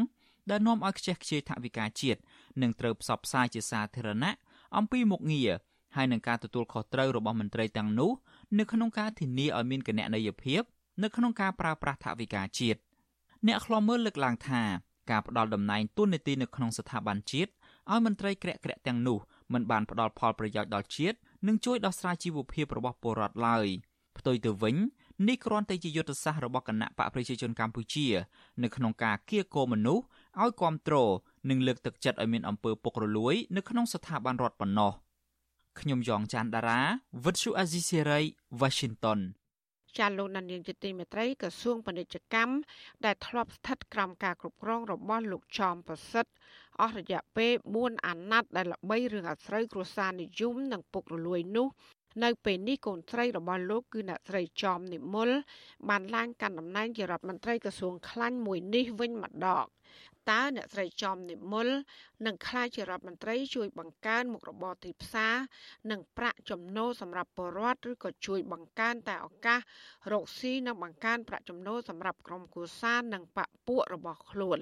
ដែលនាំឲ្យខ្ជះខ្ជាយថវិកាជាតិនិងត្រូវផ្សព្វផ្សាយជាសាធារណៈអំពីមុខងារហើយនឹងការទទួលខុសត្រូវរបស់មន្ត្រីទាំងនោះនៅក្នុងការធានាឲ្យមានគណនេយ្យភាពនៅក្នុងការប្រើប្រាស់ថវិកាជាតិអ្នកខ្លាំមើលលើកឡើងថាការផ្ដល់តំណែងទូននីតិនៅក្នុងស្ថាប័នជាតិឲ្យមន្ត្រីក្រាក់ក្រាក់ទាំងនោះ មិនបានផ្ដល់ផលប្រយោជន៍ដល់ជាតិនិងជួយដោះស្រាយជីវភាពរបស់ពលរដ្ឋឡើយផ្ទុយទៅវិញនេះគ្រាន់តែជាយុទ្ធសាស្ត្ររបស់គណៈបកប្រជាជនកម្ពុជា នៅក្នុងការគៀកគោមនុស្សឲ្យគ្រប់គ្រងនិងលើកទឹកចិត្តឲ្យមានអំពើពុករលួយនៅក្នុងស្ថាប័នរដ្ឋប៉ុណ្ណោះខ្ញុំយ៉ងច័ន្ទដារាវិទ្យុអាស៊ីសេរី Washington ចាលោកនានីជាទីមេត្រីក្រសួងពាណិជ្ជកម្មដែលធ្លាប់ស្ថិតក្រោមការគ្រប់គ្រងរបស់លោកចំប្រសិទ្ធអស់រយៈពេល4អាណត្តិដែលល្បីរឿងអាស្រូវគ្រួសារនិយមនិងពុករលួយនោះនៅពេលនេះកូនស្រីរបស់លោកគឺអ្នកស្រីចំនិមលបានឡើងកាន់តំណែងជារដ្ឋមន្ត្រីក្រសួងខ្លាញ់មួយនេះវិញម្ដង តើអ្នកស្រីចំនិមលនឹងក្លាយជារដ្ឋមន្ត្រីជួយបង្កើនមុខរបរទីផ្សារនិងប្រាក់ចំណូលសម្រាប់ពលរដ្ឋឬក៏ជួយបង្កើនតែឱកាសរកស៊ីនិងបង្កើនប្រាក់ចំណូលសម្រាប់ក្រុមគ្រួសារនិងបពពួករបស់ខ្លួន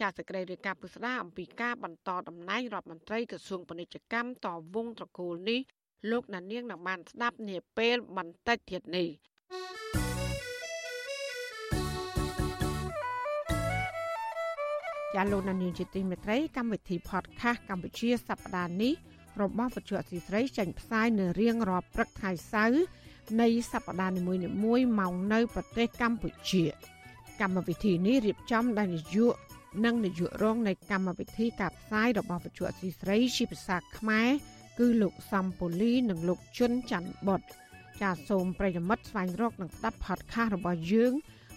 ចាសសេចក្តីរាយការណ៍ពុស្ដាអំពីការបន្តតំណែងរដ្ឋមន្ត្រីក្រសួងពាណិជ្ជកម្មតវងត្រកូលនេះលោកណានៀងនឹងបានស្ដាប់នាពេលបន្តិចទៀតនេះ ចាលោកណានៀងជាទីមេត្រីកម្មវិធី podcast កម្ពុជាសប្តាហ៍នេះរបស់វិទ្យុអសីស្រីចេញផ្សាយនៅរៀងរាល់ព្រឹកថ្ងៃសៅរ៍នៃសប្តាហ៍នីមួយៗមកនៅប្រទេសកម្ពុជា កម្មវិធីនេះរៀបចំដោយនាយកនិងនាយករងនៃកម្មវិធីការផ្សាយរបស់វិទ្យុអសីស្រីជាភាសាខ្មែរគឺលោកសំពូលីនិងលោកជុនច័ន្ទបុតចាសសូមប្រិយមិត្តស្វែងរកនិងស្ដាប់ podcast របស់យើង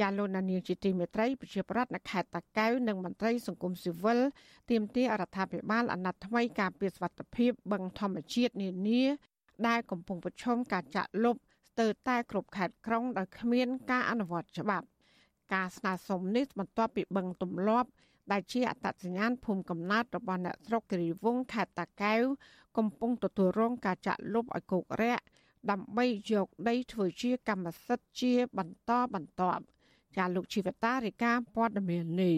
ចាលោកនានីជាទីមេត្រីប្រជាប្រដ្ឋនៅខេត្តតាកែវនិងមន្ត្រីសង្គមស៊ីវិលទាមទាររដ្ឋាភិបាលអាណត្តិថ្មីការពារសវត្ថិភាពបឹងធម្មជាតិនានា ដែលកំពុងប្រឈមការចាក់លុបស្ទើរតែគ្រប់ខេត្តក្រុងដោយគ្មានការអនុវត្តច្បាប់ការស្នើសុំនេះបន្ទាប់ពីបឹងទម្លាប់ដែលជាអត្តសញ្ញាណភូមិកំណើតរបស់អ្នកស្រុកគិរីវង្សខេត្តតាកែវកំពុងទទួលរងការចាក់លុបឲ្យគោករាក់ដើម្បីយកដីធ្វើជាកម្មសិទ្ធិជាបន្តបន្ទាប់ ចាលោកជីវតារាយការណ៍ព័ត៌មាននេះ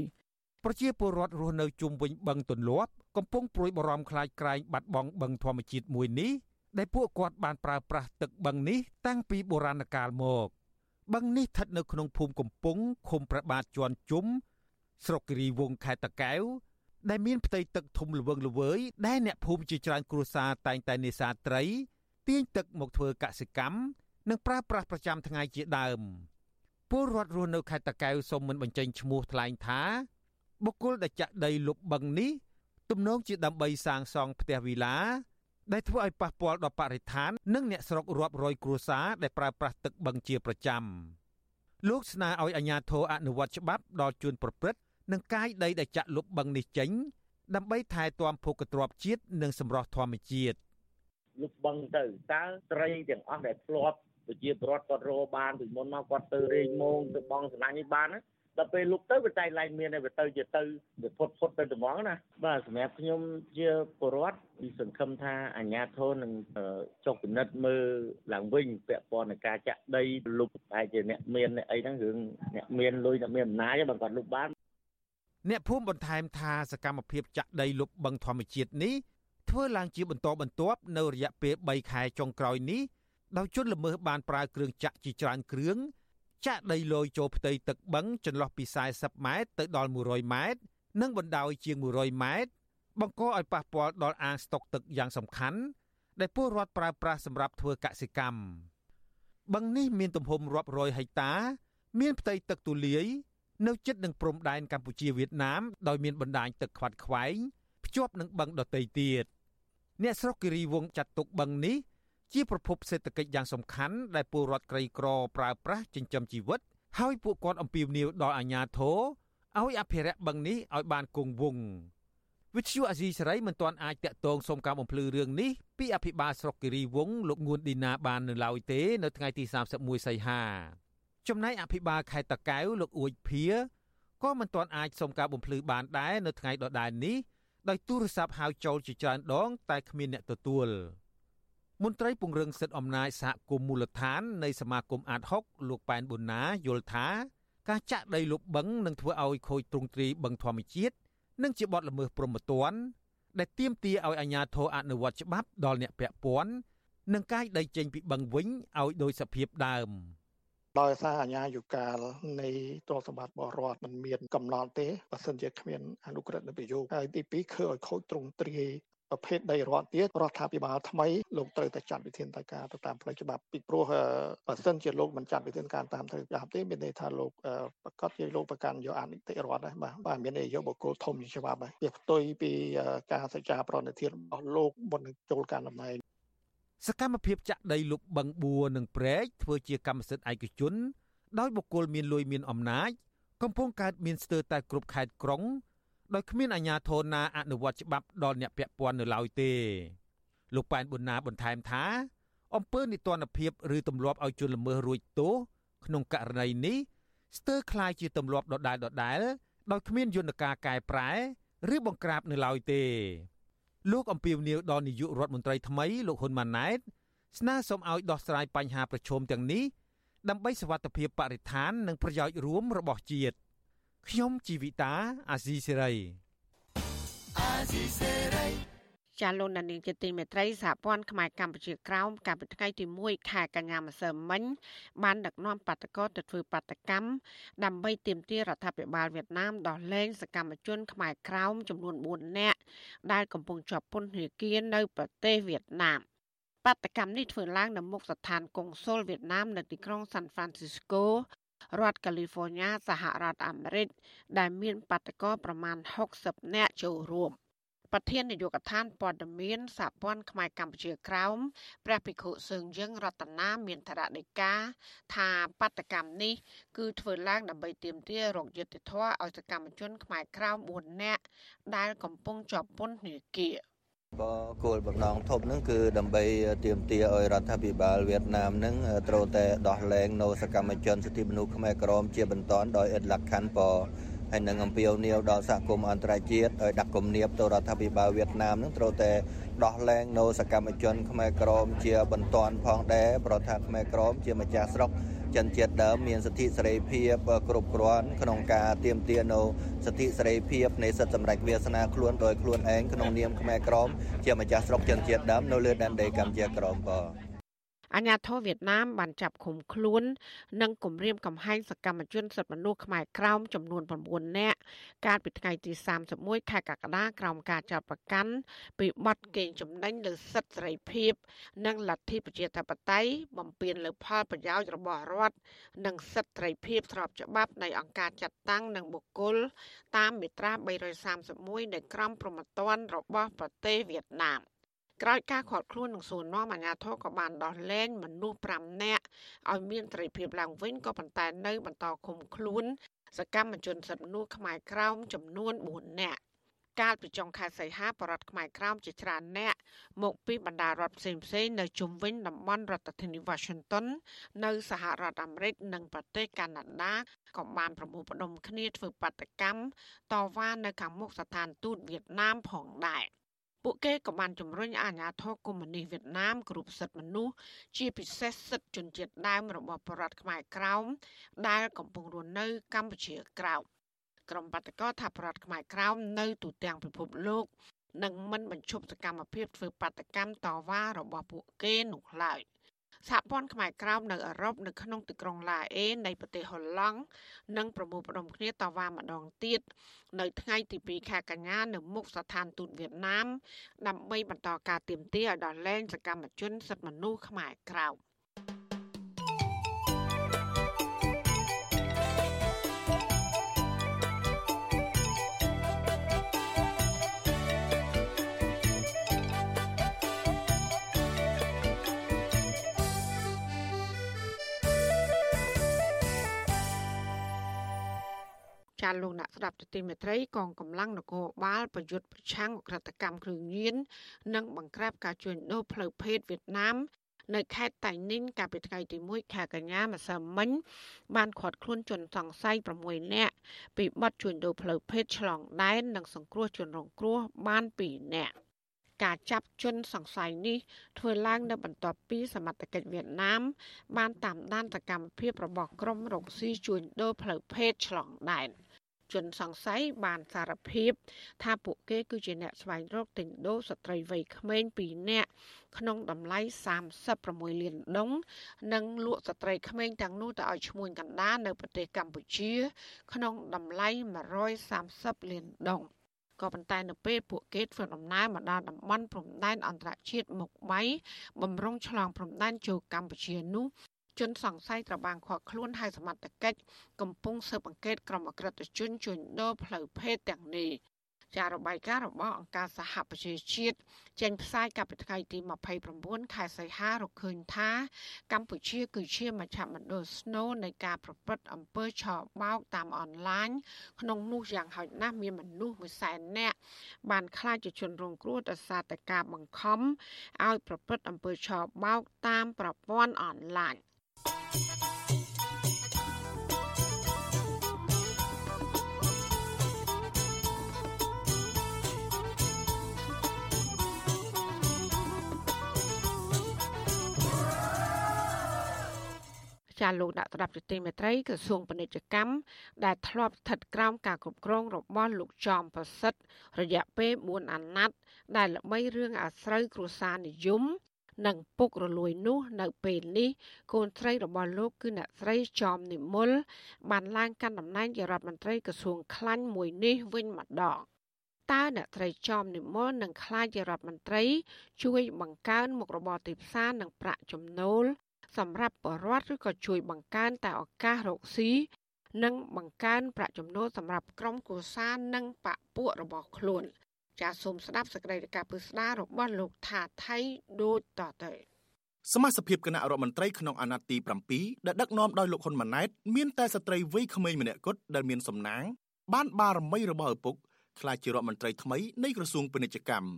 ប្រជាពលរដ្ឋរស់នៅជុំវិញបឹងទន្លាប់កំពុងព្រួយបារម្ភខ្លាចក្រែងបាត់បង់បឹងធម្មជាតិមួយនេះដែលពួកគាត់បានប្រើប្រាស់ទឹកបឹងនេះតាំងពីបុរាណកាលមកបឹងនេះស្ថិតនៅក្នុងភូមិកំពង់ឃុំប្របាទជាន់ជុំស្រុកគិរីវងខេត្តតាកែវដែលមានផ្ទៃទឹកធំល្វឹងល្វើយដែលអ្នកភូមិជាច្រើនគ្រួសារតែងតែនេសាទត្រីទាញទឹកមកធ្វើកសិកម្មនិងប្រើប្រាស់ប្រចាំថ្ងៃជាដើម ពលរដ្ឋរស់នៅខេត្តតាកែវសូមមិនបញ្ចេញឈ្មោះថ្លែងថាបុគ្គលដែលចាក់ដីលុបបឹងនេះទំនងជាដើម្បីសាងសង់ផ្ទះវីឡាដែលធ្វើឲ្យប៉ះពាល់ដល់បរិស្ថាន និងអ្នកស្រុករាប់រយគ្រួសារដែលប្រើប្រាស់ទឹកបឹងជាប្រចាំលោកស្នើឲ្យអាជ្ញាធរអនុវត្តច្បាប់ដល់ជួនប្រព្រឹត្តនិងកាយដីដែលចាក់លុបបឹងនេះចេញ ដើម្បីថែទាំភូមិទ្របជាតិនិងសម្រស់ធម្មជាតិលុបបឹងទៅតើត្រីទាំងអស់ដែលធ្លាប់ ប្រជាពលរដ្ឋគាត់រកបានពីមុនមកគាត់ទៅរែងមងទៅបងសំណាញ់នេះបានណាដល់ពេលលុបទៅវាតែឡើងមានតែវាទៅជាទៅវាផុតផុតទៅត្មងណាបាទសម្រាប់ខ្ញុំជាពលរដ្ឋពីសង្ឃឹមថាអាជ្ញាធរនឹងចុះពិនិត្យមើលឡើងវិញពាក់ព័ន្ធនឹងការចាក់ដីលុបតែជាអ្នកមានអ្នកអីហ្នឹងរឿងអ្នកមានលុយអ្នកមានអំណាចបើគាត់លុបបានអ្នកភូមិបន្ថែមថាសកម្មភាពចាក់ដីលុបបឹងធម្មជាតិនេះធ្វើឡើងជាបន្តបន្ទាប់នៅរយៈពេល3ខែចុងក្រោយនេះ ដោយជនល្មើសបានប្រើគ្រឿងចាក់ជាច្រើនគ្រឿងចាក់ដីលយចូលផ្ទៃទឹកបឹងចន្លោះពី40ម៉ែត្រទៅដល់100ម៉ែត្រនិងបណ្ដោយជាង100ម៉ែត្របង្កឲ្យប៉ះពាល់ដល់អាងស្តុកទឹកយ៉ាងសំខាន់ដែលពលរដ្ឋប្រើប្រាស់សម្រាប់ធ្វើកសិកម្មបឹងនេះមានទំហំរាប់រយហិកតា មានផ្ទៃទឹកទូលាយនៅជិតនឹងព្រំដែនកម្ពុជាវៀតណាមដោយមានបណ្ដាញទឹកខ្វាត់ខ្វែងភ្ជាប់នឹងបឹងដទៃទៀតអ្នកស្រុកគិរីវងចាត់ទុកបឹងនេះ ជាប្រភពសេដ្ឋកិច្ចយ៉ាងសំខាន់ដែលពលរដ្ឋក្រីក្រប្រើប្រាស់ចិញ្ចឹមជីវិត ហើយពួកគាត់អំពាវនាវដល់អាជ្ញាធរឲ្យអភិរក្សបឹងនេះឲ្យបានគង់វង្សវិទ្យុអាស៊ីសេរីមិនទាន់អាចតាក់ទងសុំការបំភ្លឺរឿងនេះពីអភិបាលស្រុកគិរីវងលោកងួនឌីណាបាននៅឡើយទេ នៅថ្ងៃទី31សីហាចំណែកអភិបាលខេត្តតាកែវលោកអួយភាក៏មិនទាន់អាចសុំការបំភ្លឺបានដែរនៅថ្ងៃដដែលនេះដោយទូរស័ព្ទហៅចូលជាច្រើនដង តែគ្មានអ្នកទទួល មន្ត្រីពង្រឹងសិទ្ធិអំណាចសហគមន៍មូលដ្ឋាននៃសមាគមអាត6លោកប៉ែនប៊ុនណាយល់ថាការចាក់ដីលុបបឹងនឹងធ្វើឲ្យខូចទ្រង់ទ្រាយបឹងធម្មជាតិនិងជាបទល្មើសព្រហ្មទណ្ឌដែលទាមទារឲ្យអាជ្ញាធរអនុវត្តច្បាប់ដល់អ្នកពាក់ព័ន្ធនិងកាយដីចេញពីបឹងវិញឲ្យដោយសភាពដើម។ដោយសារអាញាយុកាលនៃទ្រព្យសម្បត្តិបរដ្ឋมันមានកំណត់ទេបើសិនជាគ្មានអនុក្រឹត្យប្រយោគហើយទី2គឺឲ្យខូចទ្រង់ទ្រាយ ប្រភេទដីរដ្ឋទៀតរដ្ឋាភិបាលថ្មីលោកត្រូវតែចាត់វិធានការទៅតាមផ្លូវច្បាប់ពីព្រោះបើសិនជាលោកមិនចាត់វិធានការតាមផ្លូវច្បាប់ទេមានន័យថាលោកប្រកាសជាលោកប្រកាន់យកអនិតិរដ្ឋដែរបាទបាទមានន័យយកបុគ្គលធំជាច្បាប់ដែរវាផ្ទុយពីការសច្ចាប្រណិធានរបស់លោកមុននឹងចូលការតំណែងសកម្មភាពចាក់ដីលុបបឹងបួរនិងព្រែកធ្វើជាកម្មសិទ្ធិឯកជន ដោយបុគ្គលមានលុយមានអំណាចកំពុងកើតមានស្ទើរតែគ្រប់ខេត្តក្រុង ដោយគ្មានអាជ្ញាធរណាអនុវត្តច្បាប់ដល់អ្នកពាក់ព័ន្ធនៅឡើយទេលោកប៉ែនប៊ុនណាបន្ថែមថាអំពើនិទានភាពឬទម្លាប់ឲ្យជនល្មើសរួចទោសក្នុងករណីនេះស្ទើរคล้ายជាទម្លាប់ដដែលដដែលដោយគ្មានយន្តការកែប្រែឬបង្ក្រាបនៅឡើយទេលោកអំពីវនីវដល់នាយករដ្ឋមន្ត្រីថ្មីលោកហ៊ុនម៉ាណែតស្នើសុំឲ្យដោះស្រាយបញ្ហាប្រឈមទាំងនេះដើម្បីសវត្ថិភាពបរិស្ថាននិងប្រយោជន៍រួមរបស់ជាតិ ខ្ញុំជីវិតាអាស៊ីសេរីអាស៊ីសេរីចាលោកដានីជាទីមេត្រីសហព័ន្ធខ្មែរកម្ពុជាក្រោមកាលពីថ្ងៃទី1ខែកញ្ញាម្សិលមិញបានដឹកនាំបាតកោទៅធ្វើបាតកម្មដើម្បីទាមទាររដ្ឋាភិបាលវៀតណាមដោះលែងសកម្មជនខ្មែរក្រោមចំនួន4នាក់ដែលកំពុងជាប់ពន្ធនាគារនៅប្រទេសវៀតណាមបាតកម្មនេះធ្វើឡើងនៅមុខស្ថានកុងស៊ុលវៀតណាមនៅទីក្រុង San Francisco រ ដ្ឋកាលីហ្វ័រញ៉ាសហរដ្ឋអាមេរិកដែលមានបាតកោប្រមាណ60នាក់ចូលរួម។ប្រធាននាយកដ្ឋានព័ត៌មានសហព័ន្ធខ្មែរកម្ពុជាក្រោមព្រះភិក្ខុសឹងយើងរតនាមានធរណីកាថាបដកម្មនេះគឺធ្វើឡើងដើម្បីទាមទាររកយុត្តិធម៌ឲ្យសកម្មជនខ្មែរក្រោម4នាក់ដែលកំពុងជាប់ពន្ធនាគារ ក៏គោលបំណងធំនឹងគឺដើម្បីទាមទារឲ្យរដ្ឋាភិបាលវៀតណាមនឹងត្រូវតែដោះលែងនៅសកម្មជនសិទ្ធិមនុស្សខ្មែរក្រមជាបន្តដោយឥតលក្ខខណ្ឌពហើយនឹងអំពាវនាវដល់សហគមន៍អន្តរជាតិឲ្យដាក់គំនាបទៅរដ្ឋាភិបាលវៀតណាមនឹងត្រូវតែដោះលែងនៅសកម្មជនខ្មែរក្រមជាបន្ទាន់ផងដែរប្រថាខ្មែរក្រមជាម្ចាស់ស្រុក ចិនជាតិដើមមានសិទ្ធិសេរីភាពគ្រប់គ្រាន់ក្នុងការទាមទារនៅសិទ្ធិសេរីភាពនៃសិទ្ធិសម្រេចវាសនាខ្លួនដោយខ្លួនឯងក្នុងនាមខ្មែរក្រមជាម្ចាស់ស្រុកចិនជាតិដើមនៅលើដែនដីកម្ពុជាក្រមបាទ អាញាធរវៀតណាមបានចាប់ឃុំខ្លួន និងគំរាមកំហែងសកម្មជនសិទ្ធិមនុស្សខ្មែរក្រោមចំនួន9នាក់កាលពីថ្ងៃទី31ខែកក្កដាក្រោមការចោទប្រកាន់ពីបទកេងចំណេញលើសិទ្ធិសេរីភាព និងលទ្ធិប្រជាធិបតេយ្យបំពានលើផលប្រយោជន៍របស់រដ្ឋនិងសិទ្ធិសេរីភាពស្របច្បាប់នៃអង្គការចាត់តាំងនិងបុគ្គលតាមមាត្រា331នៃក្រមព្រហ្មទណ្ឌរបស់ប្រទេសវៀតណាម។ ក្រោយការខាត់ខ្លួននឹងសួរនាំអាជ្ញាធរក៏បានដោះលែងមនុស្ស5នាក់ឲ្យមានសេរីភាពឡើងវិញក៏ប៉ុន្តែនៅបន្តឃុំខ្លួន សកម្មជនសិទ្ធិមនុស្សខ្មែរក្រោមចំនួន4នាក់កាលពីចុងខែសីហាបរដ្ឋខ្មែរក្រោមជាច្រើនអ្នកមកពីបណ្ដារដ្ឋផ្សេងផ្សេងនៅជុំវិញតំបន់រដ្ឋធានី Washington នៅសហរដ្ឋអាមេរិកនិងប្រទេសកាណាដាក៏បានប្រមូលផ្ដុំគ្នាធ្វើបាតកម្មតវ៉ានៅខាងមុខស្ថានទូតវៀតណាមផងដែរ ពួកគេក៏បានជំរុញអាញាធរកុម្មុយនីសវៀតណាមគ្រប់សិទ្ធិមនុស្សជាពិសេសសិទ្ធិជនជាតិដើមរបស់ប្រជារដ្ឋខ្មែរក្រោមដែលកំពុងរស់នៅកម្ពុជាក្រោមក្រុមបាតកោថាប្រជារដ្ឋខ្មែរក្រោមនៅទូទាំងពិភពលោកនឹងមិនបញ្ឈប់សកម្មភាពធ្វើបាតកម្មតវ៉ារបស់ពួកគេនោះឡើយ។ សហព័ន្ធខ្មែរក្រោមនៅអឺរ៉ុបនៅក្នុងទីក្រុងឡាអេនៃប្រទេសហូឡង់នឹងប្រមូលផ្ដុំគ្នាតវ៉ាម្ដងទៀតនៅថ្ងៃទី2ខែកញ្ញានៅមុខស្ថានទូតវៀតណាមដើម្បីបន្តការទាមទារឲ្យដល់លែងសកម្មជនសិទ្ធិមនុស្សខ្មែរក្រោម ចាលោកអ្នកស្ដាប់ទទីមេត្រីកងកម្លាំងនគរបាលប្រយុទ្ធប្រឆាំងអក្រិតកម្មគ្រឿងញៀននិងបង្ក្រាបការជួញដូរផ្លូវភេទវៀតណាមនៅខេត្តតៃ ninh កាលពីថ្ងៃទី1ខែកញ្ញាម្សិលមិញបានឃាត់ខ្លួនជនសង្ស័យ6នាក់ពីបទជួញដូរផ្លូវភេទឆ្លងដែននិងសង្គ្រោះជនរងគ្រោះបាន2នាក់ការចាប់ជនសង្ស័យនេះធ្វើឡើងនៅបន្ទាប់ពីសមត្ថកិច្ចវៀតណាម បានតាមដានសកម្មភាពរបស់ក្រុមរកស៊ីជួញដូរផ្លូវភេទឆ្លងដែន។ ជនសង្ស័យបានសារភាព ថាពួកគេគឺជាអ្នកស្វែងរកទិញដូរស្ត្រីវ័យក្មេង2នាក់ក្នុងតម្លៃ36លានដុង និងលក់ស្ត្រីក្មេងទាំងនោះទៅឲ្យឈ្មួញកណ្ដាលនៅប្រទេសកម្ពុជា ក្នុងតម្លៃ130លានដុងក៏ប៉ុន្តែនៅពេលពួកគេធ្វើដំណើរមកដល់តំបន់ព្រំដែនអន្តរជាតិមុខបៃបំរុងឆ្លងព្រំដែនចូលកម្ពុជានោះ ជនសង្ស័យត្រូវបានឃាត់ខ្លួនហើយសមត្ថកិច្ចកំពុងស៊ើបអង្កេតក្រុមអក្រិតជនជួញដូរផ្លូវភេទទាំងនេះចាររបាយការណ៍របស់អង្គការសហប្រជាជាតិចេញផ្សាយកាលពីថ្ងៃទី29ខែសីហារកឃើញថា កម្ពុជាគឺជាមជ្ឈមណ្ឌលស្នូលនៃការប្រព្រឹត្តអំពើឆបោកតាមអនឡាញក្នុងនោះយ៉ាងហោចណាស់មានមនុស្សមួយសែននាក់បានខ្លាចជាជនរងគ្រោះដោយសារតែការបង្ខំឲ្យប្រព្រឹត្តអំពើឆបោកតាមប្រព័ន្ធអនឡាញ ចាលោកដាក់ស្ដាប់ទទីមេត្រីក្រសួងពាណិជ្ជកម្មដែលធ្លាប់ស្ថិតក្រោមការគ្រប់គ្រងរបស់លោកចំប្រសិទ្ធរយៈពេល4អាណត្តិដែលល្បីរឿងអាស្រូវគ្រួសារនិយមនិងពុករលួយនោះនៅពេលនេះកូនស្រីរបស់លោកគឺអ្នកស្រីចំនិមលបានឡើងកាន់តំណែងជារដ្ឋមន្ត្រីក្រសួងខ្លាញ់មួយនេះវិញម្ដងតើអ្នកត្រីចំនិមលនឹងខ្លាចជារដ្ឋមន្ត្រី ជួយបង្កើនមុខរបរទីផ្សារនិងប្រាក់ចំណូល សម្រាប់បរដ្ឋឬក៏ជួយបង្កើនតែឱកាសរកស៊ីនិងបង្កើនប្រាក់ចំណូលសម្រាប់ក្រុមគ្រួសារនិងបពុះរបស់ខ្លួនចាសសូមស្ដាប់សេចក្តីរាយការណ៍ពិស្ដាររបស់លោកថាថៃដូចតទៅសមាជិកគណៈរដ្ឋមន្ត្រីក្នុងអាណត្តិទី7ដែលដឹកនាំដោយលោកហ៊ុនម៉ាណែតមានតែស្ត្រីវ័យក្មេងម្នាក់គត់ដែលមានសំណាង បានបារមីរបស់ឪពុកខ្លាចជារដ្ឋមន្ត្រីថ្មីនៃក្រសួងពាណិជ្ជកម្ម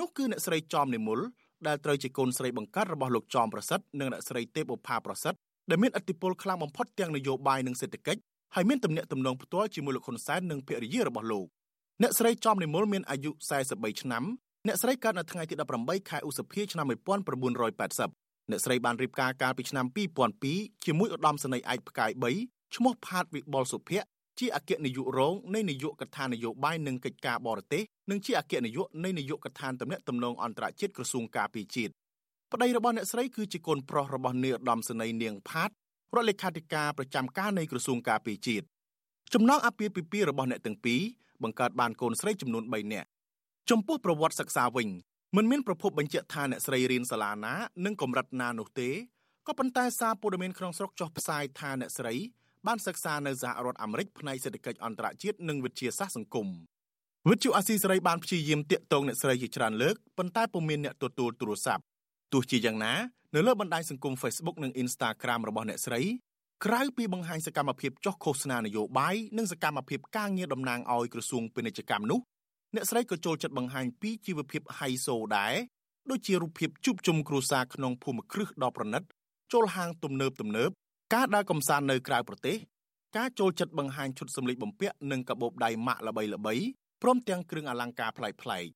នោះគឺអ្នកស្រីចំនិមល ដែលត្រូវជាកូនស្រីបង្កើតរបស់លោកចំប្រសិទ្ធនិងអ្នកស្រីទេពឧផាប្រសិទ្ធដែលមានឥទ្ធិពលខ្លាំងបំផុតទាំងនយោបាយនិងសេដ្ឋកិច្ចហើយមានទំនាក់ទំនងផ្ទាល់ជាមួយលោកហ៊ុនសែននិងភរិយារបស់លោកអ្នកស្រីចំនិមលមានអាយុ43ឆ្នាំអ្នកស្រីកើតនៅថ្ងៃទី18ខែឧសភាឆ្នាំ1980អ្នកស្រីបានរៀបការកាលពីឆ្នាំ2002ជាមួយឧត្តមសេនីយ៍ឯកផ្កាយ3ឈ្មោះផាតវិបុលសុភ័ក្រ ជាអគ្គនាយករងនៃនាយកដ្ឋាននយោបាយនិងកិច្ចការបរទេសនិងជាអគ្គនាយកនៃនាយកដ្ឋានទំនាក់ទំនងអន្តរជាតិក្រសួងការពារជាតិប្តីរបស់អ្នកស្រីគឺជាកូនប្រុសរបស់នាយឧត្តមសេនីយ៍នាងផាតរដ្ឋលេខាធិការប្រចាំការនៃក្រសួងការពារជាតិចំណងអាពាហ៍ពិពាហ៍របស់អ្នកទាំងពីរបង្កើតបានកូនស្រីចំនួន3នាក់ចំពោះប្រវត្តិសិក្សាវិញមិនមានប្រភពបញ្ជាក់ថាអ្នកស្រីរៀនសាលាណានិងកម្រិតណានោះទេក៏ប៉ុន្តែសារព័ត៌មានក្នុងស្រុកចុះផ្សាយថាអ្នកស្រី បានសិក្សានៅសហរដ្ឋអាមេរិកផ្នែកសេដ្ឋកិច្ចអន្តរជាតិនិងវិទ្យាសាស្ត្រសង្គមវិទ្យុអាស៊ីសេរីបានព្យាយាមតាក់ទងអ្នកស្រីជាច្រើនលើកប៉ុន្តែពុំមានអ្នកទទួលទូរស័ព្ទទោះជាយ៉ាងណានៅលើបណ្ដាញសង្គម Facebook និង Instagram របស់អ្នកស្រីក្រៅពីបង្ហាញសកម្មភាពចុះឃោសនានយោបាយនិងសកម្មភាពការងារតំណាងឲ្យក្រសួងពាណិជ្ជកម្មនោះអ្នកស្រីក៏ចូលចិត្តបង្ហាញពីជីវភាពហៃសូដែរដូចជារូបភាពជួបជុំគ្រួសារក្នុងភូមិគ្រឹះដ៏ប្រណិតចូលហាងទំនើបទំនើប ការដើរកំសាន្តនៅក្រៅប្រទេសការចូលចិត្តបង្ហាញឈុតសម្លៀកបំពាក់និងកាបូបដៃម៉ាក់ល្បីៗព្រមទាំងគ្រឿងអលង្ការប្លែកៗ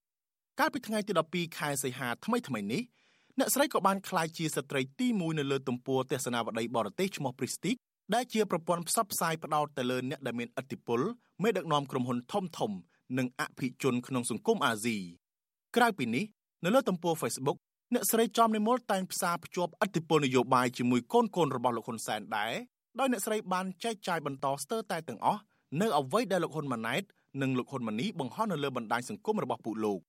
កាលពីថ្ងៃទី12ខែសីហាថ្មីថ្មីនេះអ្នកស្រីក៏បានក្លាយជាស្ត្រីទី1នៅលើទំព័រទស្សនាវដ្តីបរទេសឈ្មោះ Pristic ដែលជាប្រព័ន្ធផ្សព្វផ្សាយផ្ដោតទៅលើអ្នកដែលមានឥទ្ធិពលមេដឹកនាំក្រុមហ៊ុនធំធំ និងអភិជនក្នុងសង្គមអាស៊ីក្រៅពីនេះនៅលើទំព័រ Facebook អ្នកស្រីចំនិមលតែងផ្សារភ្ជាប់ឥទ្ធិពលនយោបាយជាមួយកូនកូនរបស់លោកហ៊ុនសែនដែរដោយអ្នកស្រីបានចែកចាយបន្តស្ទើរតែទាំងអស់នៅអ្វីដែលលោកហ៊ុនម៉ាណែតនិងលោកហ៊ុនម៉ាណីបង្ហោះនៅលើបណ្ដាញសង្គមរបស់ពួកលោក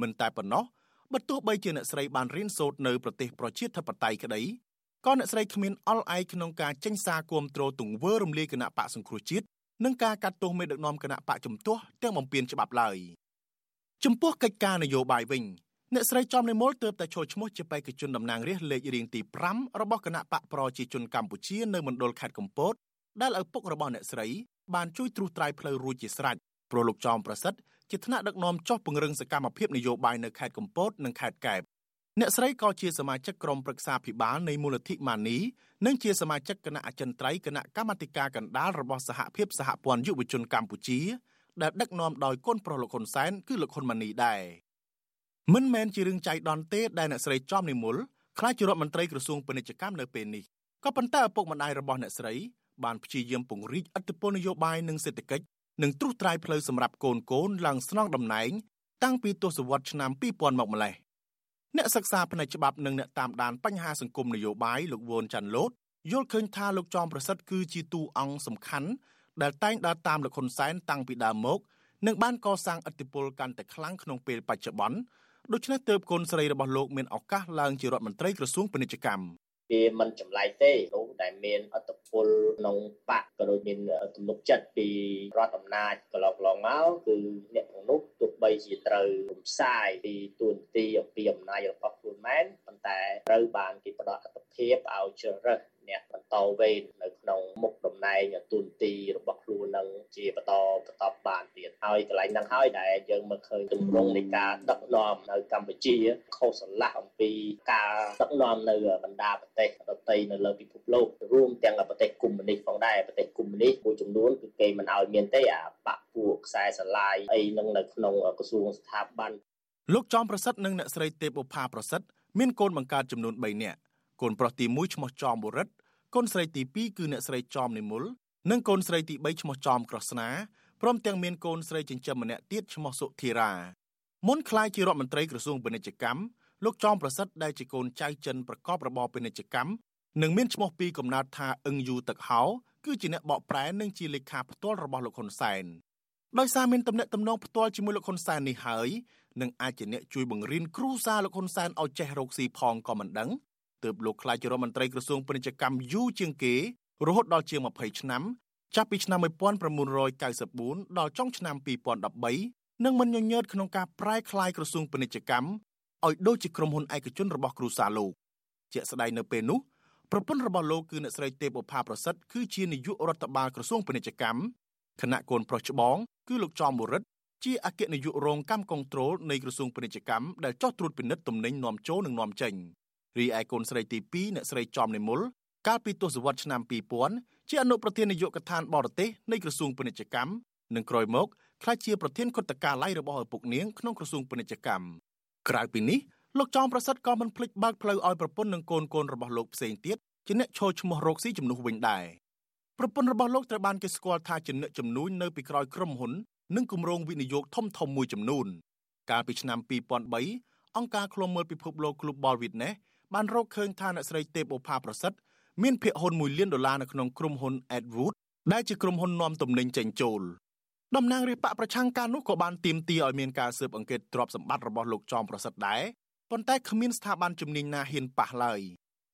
មិនតែប៉ុណ្ណោះបើទោះបីជាអ្នកស្រីបានរៀនសូត្រនៅប្រទេសប្រជាធិបតេយ្យក្តីក៏អ្នកស្រីគ្មានអល់ឯកក្នុងការចេញសារគាំទ្រទង្វើរំលាយគណៈបកសង្គ្រោះជាតិនិងការកាត់ទោសមេដឹកនាំគណៈបកជំទាស់ទាំងបំពេញច្បាប់ឡើយចំពោះកិច្ចការនយោបាយវិញ អ្នកស្រីចំនិមលទើបតែចូលឈ្មោះជាបេក្ខជនតំណាងរាស្ត្រលេខរៀងទី5របស់គណៈបកប្រជាជនកម្ពុជានៅមណ្ឌលខេត្តកំពតដែលឪពុករបស់អ្នកស្រីបានជួយត្រួសត្រាយផ្លូវរួចជាស្រេចព្រោះលោកចោមប្រសិទ្ធជាថ្នាក់ដឹកនាំចុះពង្រឹងសកម្មភាពនយោបាយនៅខេត្តកំពតនិងខេត្តកែបអ្នកស្រីក៏ជាសមាជិកក្រុមប្រឹក្សាភិបាលនៃមូលនិធិម៉ានីនិងជាសមាជិកគណៈអចិន្ត្រៃយ៍គណៈកម្មាធិការកណ្ដាលរបស់សហភាពសហព័ន្ធយុវជនកម្ពុជាដែលដឹកនាំដោយកូនប្រុសលោកហ៊ុនសែនគឺលោកហ៊ុនម៉ាណីដែរ មិនមែនជារឿងចៃដន្យទេដែលអ្នកស្រីចំនិមលខ្លាចជារដ្ឋមន្ត្រីក្រសួងពាណិជ្ជកម្មនៅពេលនេះក៏ប៉ុន្តែឪពុកម្ដាយរបស់អ្នកស្រីបានព្យាយាមពង្រីកឥទ្ធិពលនយោបាយនិងសេដ្ឋកិច្ចនិងត្រួសត្រាយផ្លូវសម្រាប់កូនកូនឡើងស្នងតំណែងតាំងពីទសវត្សរ៍ឆ្នាំ2000មកម្លេះអ្នកសិក្សាផ្នែកច្បាប់និងអ្នកតាមដានបញ្ហាសង្គមនយោបាយលោកវ៉ុនចាន់ឡូតយល់ឃើញថាលោកចောင်းប្រសិទ្ធគឺជាតួអង្គសំខាន់ដែលតែងដើរតាមលោកហ៊ុនសែនតាំងពីដើមមកនិងបានកសាងឥទ្ធិពលកាន់តែខ្លាំងក្នុងពេលបច្ចុប្បន្ន ដូច្នេះទើបកូនស្រីរបស់លោកមានឱកាសឡើងជារដ្ឋមន្ត្រីក្រសួងពាណិជ្ជកម្មវាមិនចម្លែកទេនោះដែលមានអត្តពលក្នុងបកក៏ដូចមានទំនុកចិត្តពីរដ្ឋអំណាចកន្លងកន្លងមកគឺអ្នកទាំងនោះទោះបីជាត្រូវរំសាយពីទួនាទីអំពីអំណាចរបស់ខ្លួនមែនប៉ុ ន្តែត្រូវបានគេផ្ដល់អត្ថភាពឲ្យជ្រើសរើសអ្នកបន្តវេននៅក្នុងមុខតំណែងទូនទីរបស់ខ្លួននឹងជាបន្តបន្តបានទៀតហើយកន្លែងហ្នឹងហើយដែលយើងមើលឃើញទម្រង់នៃការដឹកនាំនៅកម្ពុជាខុសស្រឡះអំពីការដឹកនាំនៅបណ្ដាប្រទេសដទៃនៅលើពិភពលោករួមទាំងប្រទេសកុម្មុយនីសផងដែរប្រទេសកុម្មុយនីសមួយចំនួនគឺគេមិនឲ្យមានទេអាបាក់ពួកខ្សែស្រឡាយអីនឹងនៅក្នុងក្រសួងស្ថាប័នលោកចំប្រសិទ្ធនិងអ្នកស្រីទេពបុផាប្រសិទ្ធ មានកូនបង្កើតចំនួន3នាក់កូនប្រុសទី1ឈ្មោះចោមបុរិទ្ធកូនស្រីទី2គឺអ្នកស្រីចោមនិមលនិងកូនស្រីទី3ឈ្មោះចោមក្រស្នាព្រមទាំងមានកូនស្រីចិញ្ចឹមម្នាក់ទៀតឈ្មោះសុធិរាមុនក្លាយជារដ្ឋមន្ត្រីក្រសួងពាណិជ្ជកម្មលោកចោមប្រសិទ្ធដែលជាកូនចៅចិនប្រកបរបរពាណិជ្ជកម្មនិងមានឈ្មោះពីកំណត់ថាអឹងយូទឹកហៅគឺជាអ្នកបកប្រែនិងជាលេខាផ្ទាល់របស់លោកហ៊ុនសែន ដោយសារមានទំនាក់ទំនងផ្ទាល់ជាមួយលោកហ៊ុនសែននេះហើយនឹងអាចជាអ្នកជួយបង្រៀនគ្រូសាលោកហ៊ុនសែនឲ្យចេះរកស៊ីផងក៏មិនដឹងទើបលោកខ្លាចជារដ្ឋមន្ត្រីក្រសួងពាណិជ្ជកម្មយូរជាងគេរហូតដល់ជាង20ឆ្នាំចាប់ពីឆ្នាំ1994ដល់ចុងឆ្នាំ2013និងមិនញញើតក្នុងការប្រែក្លាយក្រសួងពាណិជ្ជកម្មឲ្យដូចជាក្រុមហ៊ុនឯកជនរបស់គ្រួសារលោកជាក់ស្ដែងនៅពេលនោះប្រពន្ធរបស់លោកគឺអ្នកស្រីទេពបុផាប្រសិទ្ធគឺជានាយករដ្ឋបាលក្រសួងពាណិជ្ជកម្មគណៈកូនប្រុសច្បង គឺលោកចំបុរិទ្ធជាអគ្គនាយករងកម្មគ្រប់គ្រងនៃក្រសួងពាណិជ្ជកម្មដែលចោះត្រួតពិនិត្យទំនិញនាំចូលនិងនាំចេញរីឯកូនស្រីទី2អ្នកស្រីចំនិមលកាលពីទសវត្សរ៍ឆ្នាំ2000ជាអនុប្រធាននាយកដ្ឋានបរទេសនៃក្រសួងពាណិជ្ជកម្មនិងក្រោយមកក្លាយជាប្រធានគណៈកាល័យរបស់ឪពុកនាងក្នុងក្រសួងពាណិជ្ជកម្មក្រៅពីនេះលោកចောင်းប្រសិទ្ធក៏មិនភ្លេចបើកផ្លូវឲ្យប្រពន្ធនិងកូនកូនរបស់លោកផ្សេងទៀតជាអ្នកឈរឈ្មោះរកស៊ីជំនួសវិញដែរ ប្រពន្ធរបស់លោកត្រូវបានគេស្គាល់ថាជាអ្នកជំនួញនៅពីក្រោយក្រុមហ៊ុននិងគម្រោងវិនិយោគធំធំមួយចំនួនកាលពីឆ្នាំ2003អង្គការឃ្លាំមើលពិភពលោក Global Witness បានរកឃើញថាអ្នកស្រីទេពអូផាប្រសិទ្ធមានភាគហ៊ុន1លានដុល្លារនៅក្នុងក្រុមហ៊ុន Edwood ដែលជាក្រុមហ៊ុននាំទំនិញចេញចូលតំណាងរាជបកប្រឆាំងការនោះក៏បានទាមទារឲ្យមានការស៊ើបអង្កេតទ្រព្យសម្បត្តិរបស់លោកចောင်းប្រសិទ្ធដែរប៉ុន្តែគ្មានស្ថាប័នជំនាញណាហ៊ានប៉ះឡើយ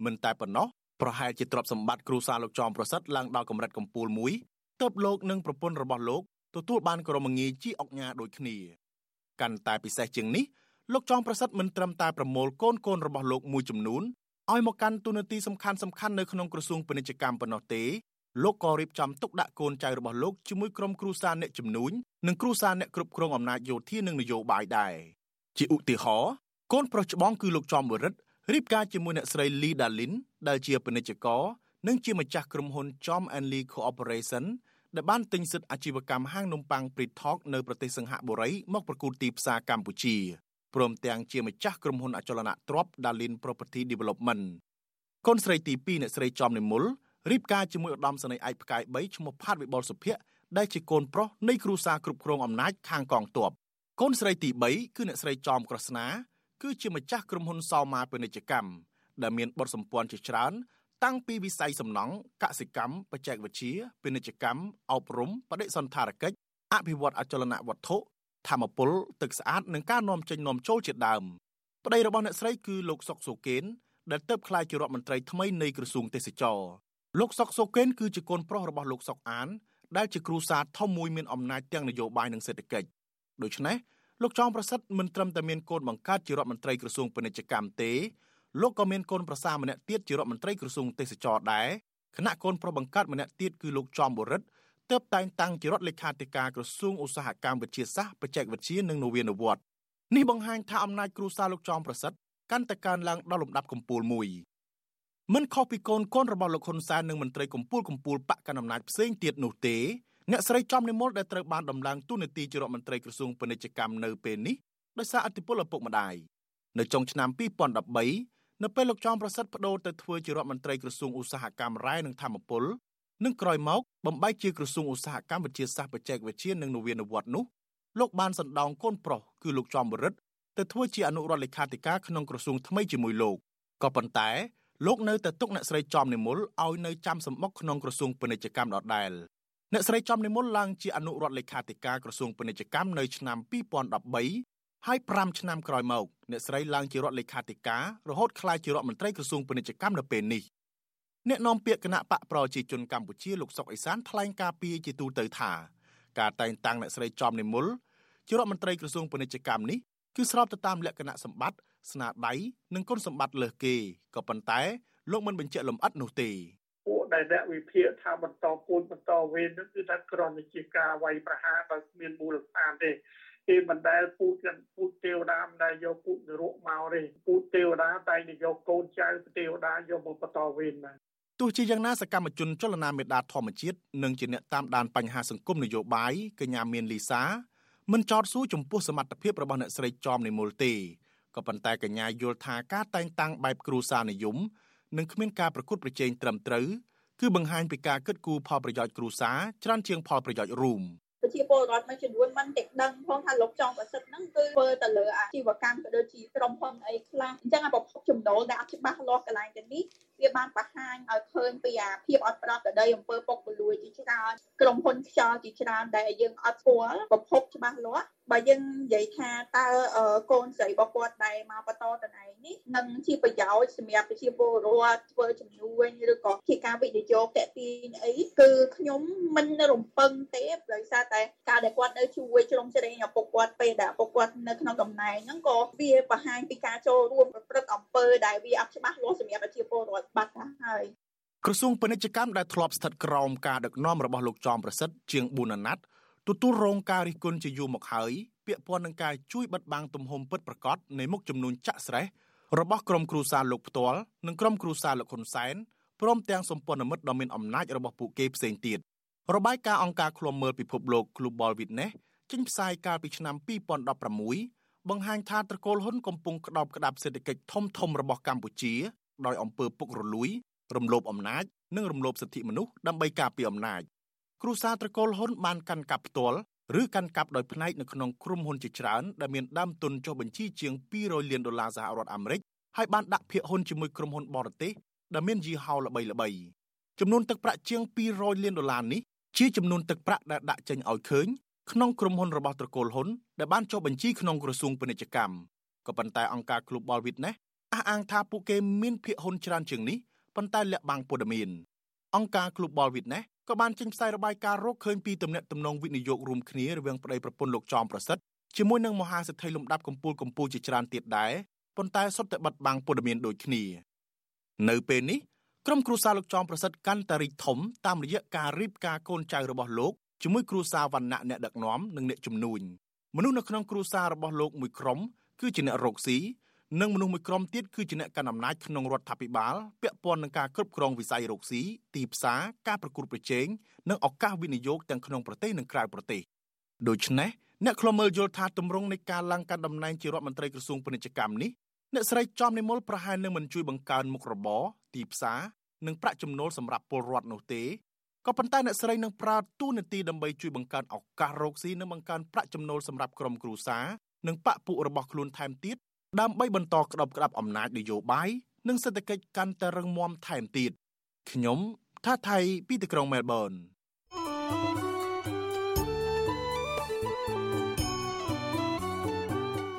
មិនតែប៉ុណ្ណោះ ប្រហែលជាទ្រព្យសម្បត្តិគ្រួសារលោកចောင်းប្រសិទ្ធឡើងដល់កម្រិតកំពូលមួយទើបលោកនិងប្រពន្ធរបស់លោកទទួលបានក្រមងារជាអុកញ៉ាដូចគ្នាកាន់តែពិសេសជាងនេះលោកចောင်းប្រសិទ្ធមិនត្រឹមតែប្រមូលកូនកូនរបស់លោកមួយចំនួនឲ្យមកកាន់ទូនាទីសំខាន់សំខាន់នៅក្នុងក្រសួងពាណិជ្ជកម្មប៉ុណ្ណោះទេលោកក៏រៀបចំទុកដាក់កូនចៅរបស់លោកជាមួយក្រុមគ្រួសារអ្នកជំនួញនិងគ្រួសារអ្នកគ្រប់គ្រងអំណាចយោធានិងនយោបាយដែរជាឧទាហរណ៍កូនប្រុសច្បងគឺលោកចំវរិទ្ធ រៀបការជាមួយអ្នកស្រីលីដាលីនដែលជាពាណិជ្ជករនិងជាម្ចាស់ក្រុមហ៊ុន Chom and Lee Corporation ដែលបានទិញសិទ្ធិអាជីវកម្មហាងនំប៉័ង Pritalk នៅប្រទេសសិង្ហបុរីមកប្រគល់ទីផ្សារកម្ពុជាព្រមទាំងជាម្ចាស់ក្រុមហ៊ុនអចលនទ្រព្យ Dalin Property Development កូនស្រីទី2អ្នកស្រីចំនិមលរៀបការជាមួយឧត្តមសេនីយ៍ឯកផ្កាយ3ឈ្មោះផាតវិបុលសុភ័ក្រដែលជាកូនប្រុសនៃគ្រួសារគ្រប់គ្រងអំណាចខាងកងទ័ពកូនស្រីទី3គឺអ្នកស្រីចំក្រស្នា គឺជាម្ចាស់ក្រុមហ៊ុនសោមាពាណិជ្ជកម្មដែលមានបុតសម្ព័ន្ធជាច្រើន តាំងពីវិស័យសំណង់កសិកម្មបច្ចេកវិទ្យាពាណិជ្ជកម្មអប់រំបដិសន្តារកិច្ចអភិវឌ្ឍអចលនវត្ថុធម្មពលទឹកស្អាតនិងការនាំចេញនាំចូលជាដើមប្តីរបស់អ្នកស្រីគឺលោកសុកសូកេនដែលទៅក្លាយជារដ្ឋមន្ត្រីថ្មីនៃក្រសួងទេសចរលោកសុកសូកេនគឺជាកូនប្រុសរបស់លោកសុកអានដែលជាគ្រូសាស្ត្រធំមួយមានអំណាចទាំងនយោបាយនិងសេដ្ឋកិច្ចដូច្នេះ លោកចောင်းប្រសិទ្ធមិនត្រឹមតែមានកូនបង្កើតជារដ្ឋមន្ត្រីក្រសួងពាណិជ្ជកម្មទេលោកក៏មានកូនប្រសាម្នាក់ទៀតជារដ្ឋមន្ត្រីក្រសួងទេសចរដែរគណៈកូនប្រុសបង្កើតម្នាក់ទៀតគឺលោកចំបុរិទ្ធទើបតែងតាំងជារដ្ឋលេខាធិការក្រសួងឧស្សាហកម្មវិទ្យាសាស្ត្របច្ចេកវិទ្យានិងនវានុវត្តន៍នេះបង្ហាញថាអំណាចគ្រួសារលោកចំប្រសិទ្ធកាន់តែកើនឡើងដល់លំដាប់កំពូលមួយមិនខុសពីកូនកូនរបស់លោកហ៊ុនសែននិងមន្ត្រីកំពូលកំពូលបកកណ្ដាលអំណាចផ្សេងទៀតនោះទេ អ្នកស្រីចំនិមលដែលត្រូវបានដំឡើងទូនាទីជារដ្ឋមន្ត្រីក្រសួងពាណិជ្ជកម្មនៅពេលនេះដោយសារអធិបុលឪពុកម្ដាយនៅចុងឆ្នាំ2013នៅពេលលោកចောင်းប្រសិទ្ធបដូរទៅធ្វើជារដ្ឋមន្ត្រីក្រសួងឧស្សាហកម្មរ៉ែនិងធម្មពលនិងក្រោយមកបំបីជាក្រសួងឧស្សាហកម្មវិទ្យាសាស្ត្របច្ចេកវិទ្យានិងនវានុវត្តន៍នោះលោកបានសណ្ដោងកូនប្រុសគឺលោកចំបរិទ្ធទៅធ្វើជាអនុរដ្ឋលេខាធិការក្នុងក្រសួងថ្មីជាមួយលោកក៏ប៉ុន្តែលោកនៅតែទុកអ្នកស្រីចំនិមលឲ្យនៅចាំសម្បុកក្នុងក្រសួងពាណិជ្ជកម្មដដែល អ្នកស្រីចំនិមលឡើងជាអនុរដ្ឋលេខាធិការក្រសួងពាណិជ្ជកម្មនៅឆ្នាំ2013ហើយ5ឆ្នាំក្រោយមកអ្នកស្រីឡើងជារដ្ឋលេខាធិការរហូតក្លាយជារដ្ឋមន្ត្រីក្រសួងពាណិជ្ជកម្មនៅពេលនេះអ្នកនាំពាក្យគណៈបកប្រជាជនកម្ពុជាលោកសុកអេសានថ្លែងការពីជាទូទៅថាការតែងតាំងអ្នកស្រីចំនិមលជារដ្ឋមន្ត្រីក្រសួងពាណិជ្ជកម្មនេះគឺស្របទៅតាមលក្ខណៈសម្បត្តិស្នាដៃនិងគុណសម្បត្តិលើសគេក៏ប៉ុន្តែលោកមិនបញ្ជាក់លម្អិតនោះទេពួក ដែលអ្នកវិភាគថាបន្តពូនបន្តវេននោះគឺថាក្រមវិជាការវាយប្រហារដោយគ្មានមូលដ្ឋានទេគេមិនដែលពូជពូជទេវតាមិនដែលយកពូជនរកមកទេពូជទេវតាតែតែយកកូនចៅទេវតាយកមកបន្តវេនណាទោះជាយ៉ាងណាសកម្មជនចលនាមេដាធម្មជាតិនិងជាអ្នកតាមដានបញ្ហាសង្គមនយោបាយកញ្ញាមានលីសាមិនចោទសួរចំពោះសមត្ថភាពរបស់អ្នកស្រីចំនិមលទេក៏ប៉ុន្តែកញ្ញាយល់ថាការតែងតាំងបែបគ្រូសានិយមនិងគ្មានការប្រកួតប្រជែងត្រឹមត្រូវ គឺបង្ហាញពីការគិតគូរផលប្រយោជន៍គ្រួសារច្រើនជាងផលប្រយោជន៍រួម។ប្រជាពលរដ្ឋមួយចំនួនមិនតែដឹងផងថាលោកចောင်းប្រសិទ្ធហ្នឹងគឺធ្វើទៅលើអាជីវកម្មក៏ដូចជាក្រុមហ៊ុនអីខ្លះអញ្ចឹងអាប្រភពចំណូលដែលអត់ច្បាស់លាស់កន្លែងទៅនេះ វាបានបង្ហាញឲ្យឃើញពីអាភាពអត់ប្រក្រតីអំពើពុករលួយជាច្រើនក្រុមហ៊ុនខ្យល់ជាច្រើនដែលយើងអត់ស្គាល់ប្រភពច្បាស់លាស់បើយើងនិយាយថាតើកូនស្រីរបស់គាត់ដែលមកបន្តតំណែងនេះនឹងជាប្រយោជន៍សម្រាប់ប្រជាពលរដ្ឋធ្វើជំនួញឬក៏ជាការវិនិយោគតេទីងអីគឺខ្ញុំមិនរំពឹងទេដោយសារតែការដែលគាត់នៅជួយជ្រោមជ្រែងឪពុកគាត់ពេលដែលឪពុកគាត់នៅក្នុងតំណែងហ្នឹងក៏វាបង្ហាញពីការចូលរួមប្រព្រឹត្តអំពើដែលវាអត់ច្បាស់លាស់សម្រាប់ប្រជាពលរដ្ឋបាត់ទៅហើយក្រសួងពាណិជ្ជកម្មដែលធ្លាប់ស្ថិតក្រោមការដឹកនាំរបស់លោកចំប្រសិទ្ធជាង4អាណត្តិទទួលរងការរិះគន់ជាយូរមកហើយពាក់ព័ន្ធនឹងការជួយបិទបាំងទំហំពិតប្រាកដនៃមុខចំនួនចាក់ស្រេះរបស់ក្រុមគ្រួសារលោកផ្ទាល់និងក្រុមគ្រួសារលោកហ៊ុនសែនព្រមទាំងសម្ព័ន្ធមិត្តដ៏មានអំណាចរបស់ពួកគេផ្សេងទៀតរបាយការណ៍អង្គការឃ្លាំមើលពិភពលោក Global Witness ចេញផ្សាយកាលពីឆ្នាំ2016បង្ហាញថាត្រកូលហ៊ុនកំពុងក្តោបក្តាប់សេដ្ឋកិច្ចធំធំរបស់កម្ពុជា ដោយអំពើពុករលួយ រំលោភអំណាច និងរំលោភសិទ្ធិមនុស្សដើម្បីការពារអំណាចគ្រួសារត្រកូលហ៊ុនបានកាន់កាប់ផ្ទាល់ឬកាន់កាប់ដោយផ្នែកនៅក្នុងក្រុមហ៊ុនជាច្រើនដែលមានដើមទុនចុះបញ្ជីជាង200លានដុល្លារសហរដ្ឋអាមេរិកហើយបានដាក់ភាគហ៊ុនជាមួយក្រុមហ៊ុនបរទេសដែលមានយីហោល្បីៗចំនួនទឹកប្រាក់ជាង200លានដុល្លារនេះជាចំនួនទឹកប្រាក់ដែលដាក់ចេញឲ្យឃើញក្នុងក្រុមហ៊ុនរបស់ត្រកូលហ៊ុនដែលបានចុះបញ្ជីក្នុងក្រសួងពាណិជ្ជកម្មក៏ប៉ុន្តែអង្គការ Global Witness អះអាងថាពួកគេមានភាគហ៊ុនច្រើនជាងនេះប៉ុន្តែលាក់បាំងព័ត៌មានអង្គការ Global Witness ក៏បានចេញផ្សាយរបាយការណ៍រកឃើញពីទំនាក់ទំនងវិនិយោគរួមគ្នារវាងប្តីប្រពន្ធលោកចោមប្រសិទ្ធជាមួយនឹងមហាសេដ្ឋីលំដាប់កំពូលកំពូលជាច្រើនទៀតដែរប៉ុន្តែសុទ្ធតែបិទបាំងព័ត៌មានដូចគ្នា នៅពេលនេះក្រុមគ្រួសារលោកចោមប្រសិទ្ធកាន់តែរីកធំតាមរយៈការរៀបការកូនចៅរបស់លោកជាមួយគ្រួសារវណ្ណៈអ្នកដឹកនាំនិងអ្នកជំនួញមនុស្សនៅក្នុងគ្រួសាររបស់លោកមួយក្រុមគឺជាអ្នករកស៊ី និងមនុស្សមួយក្រុមទៀតគឺជាអ្នកកាន់អំណាចក្នុងរដ្ឋាភិបាលពាក់ព័ន្ធនឹងការគ្រប់គ្រងវិស័យរកស៊ីទីផ្សារការប្រកួតប្រជែងនិងឱកាសវិនិយោគទាំងក្នុងប្រទេសនិងក្រៅប្រទេសដូច្នេះអ្នកខ្លមើលយល់ថាទម្រង់នៃការឡើងកាន់តំណែងជារដ្ឋមន្ត្រីក្រសួងពាណិជ្ជកម្មនេះអ្នកស្រីចំនិមលប្រហែលនឹងមិនជួយបង្កើនមុខរបរទីផ្សារនិងប្រាក់ចំណូលសម្រាប់ពលរដ្ឋនោះទេក៏ប៉ុន្តែអ្នកស្រីនឹងប្រើទូនាទីដើម្បីជួយបង្កើនឱកាសរកស៊ីនិងបង្កើនប្រាក់ចំណូលសម្រាប់ក្រុមគ្រួសារនិងបពពួករបស់ខ្លួនថែមទៀត ដើម្បីបន្តក្តោបក្តាប់អំណាចនយោបាយនិងសេដ្ឋកិច្ចកាន់តែរឹងមាំថែមទៀតខ្ញុំថាថៃពីទីក្រុងមែលប៊ន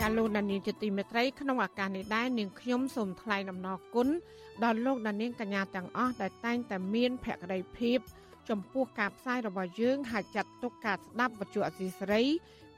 ាលោកដានៀងជាទីមេត្រីក្នុងឱកាសនេះដែរនាងខ្ញុំសូមថ្លែងអំណរគុណដល់លោកដានៀងកញ្ញាទាំងអស់ដែលតែងតែមានភក្ដីភាពចំពោះការផ្សាយរបស់យើងហើយចាត់ទុកការស្ដាប់វិទ្យុអសីសេរី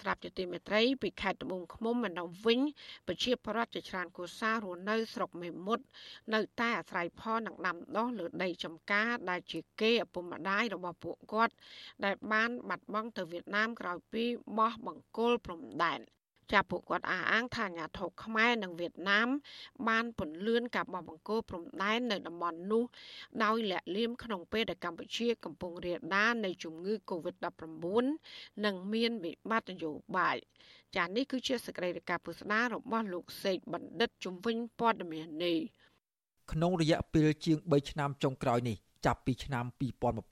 ចាលោកអ្នកត្រាប់ជាទីមេត្រីពីខេត្តត្បូងឃ្មុំមកដល់វិញប្រជាប្រដ្ឋជាច្រើនគូសាររស់នៅស្រុកមេមត់នៅតែអាស្រ័យផលនឹងដាំដុះលើដីចំការដែលជាគេឪពុកម្ដាយរបស់ពួកគាត់ ដែលបានបាត់បង់ទៅវៀតណាមក្រោយពីបោះបង្គោលព្រំដែន ចាប់ពួកគាត់អះអាងថាអាញាធរខ្មែរនិងវៀតណាម បានពន្លឿនការបោះបង្គោលព្រំដែននៅតំបន់នោះ ដោយលាក់លៀមក្នុងពេលដែលកម្ពុជា កំពុងរាលដាលនៃជំងឺ Covid-19 និងមានវិបត្តិនយោបាយចា៎នេះគឺជាសកម្មភាពពុស្ដារបស់លោកសេកបណ្ឌិតជំវិញព័ត៌មាននេះក្នុងរយៈពេលជាង3ឆ្នាំចុងក្រោយនេះចាប់ពីឆ្នាំ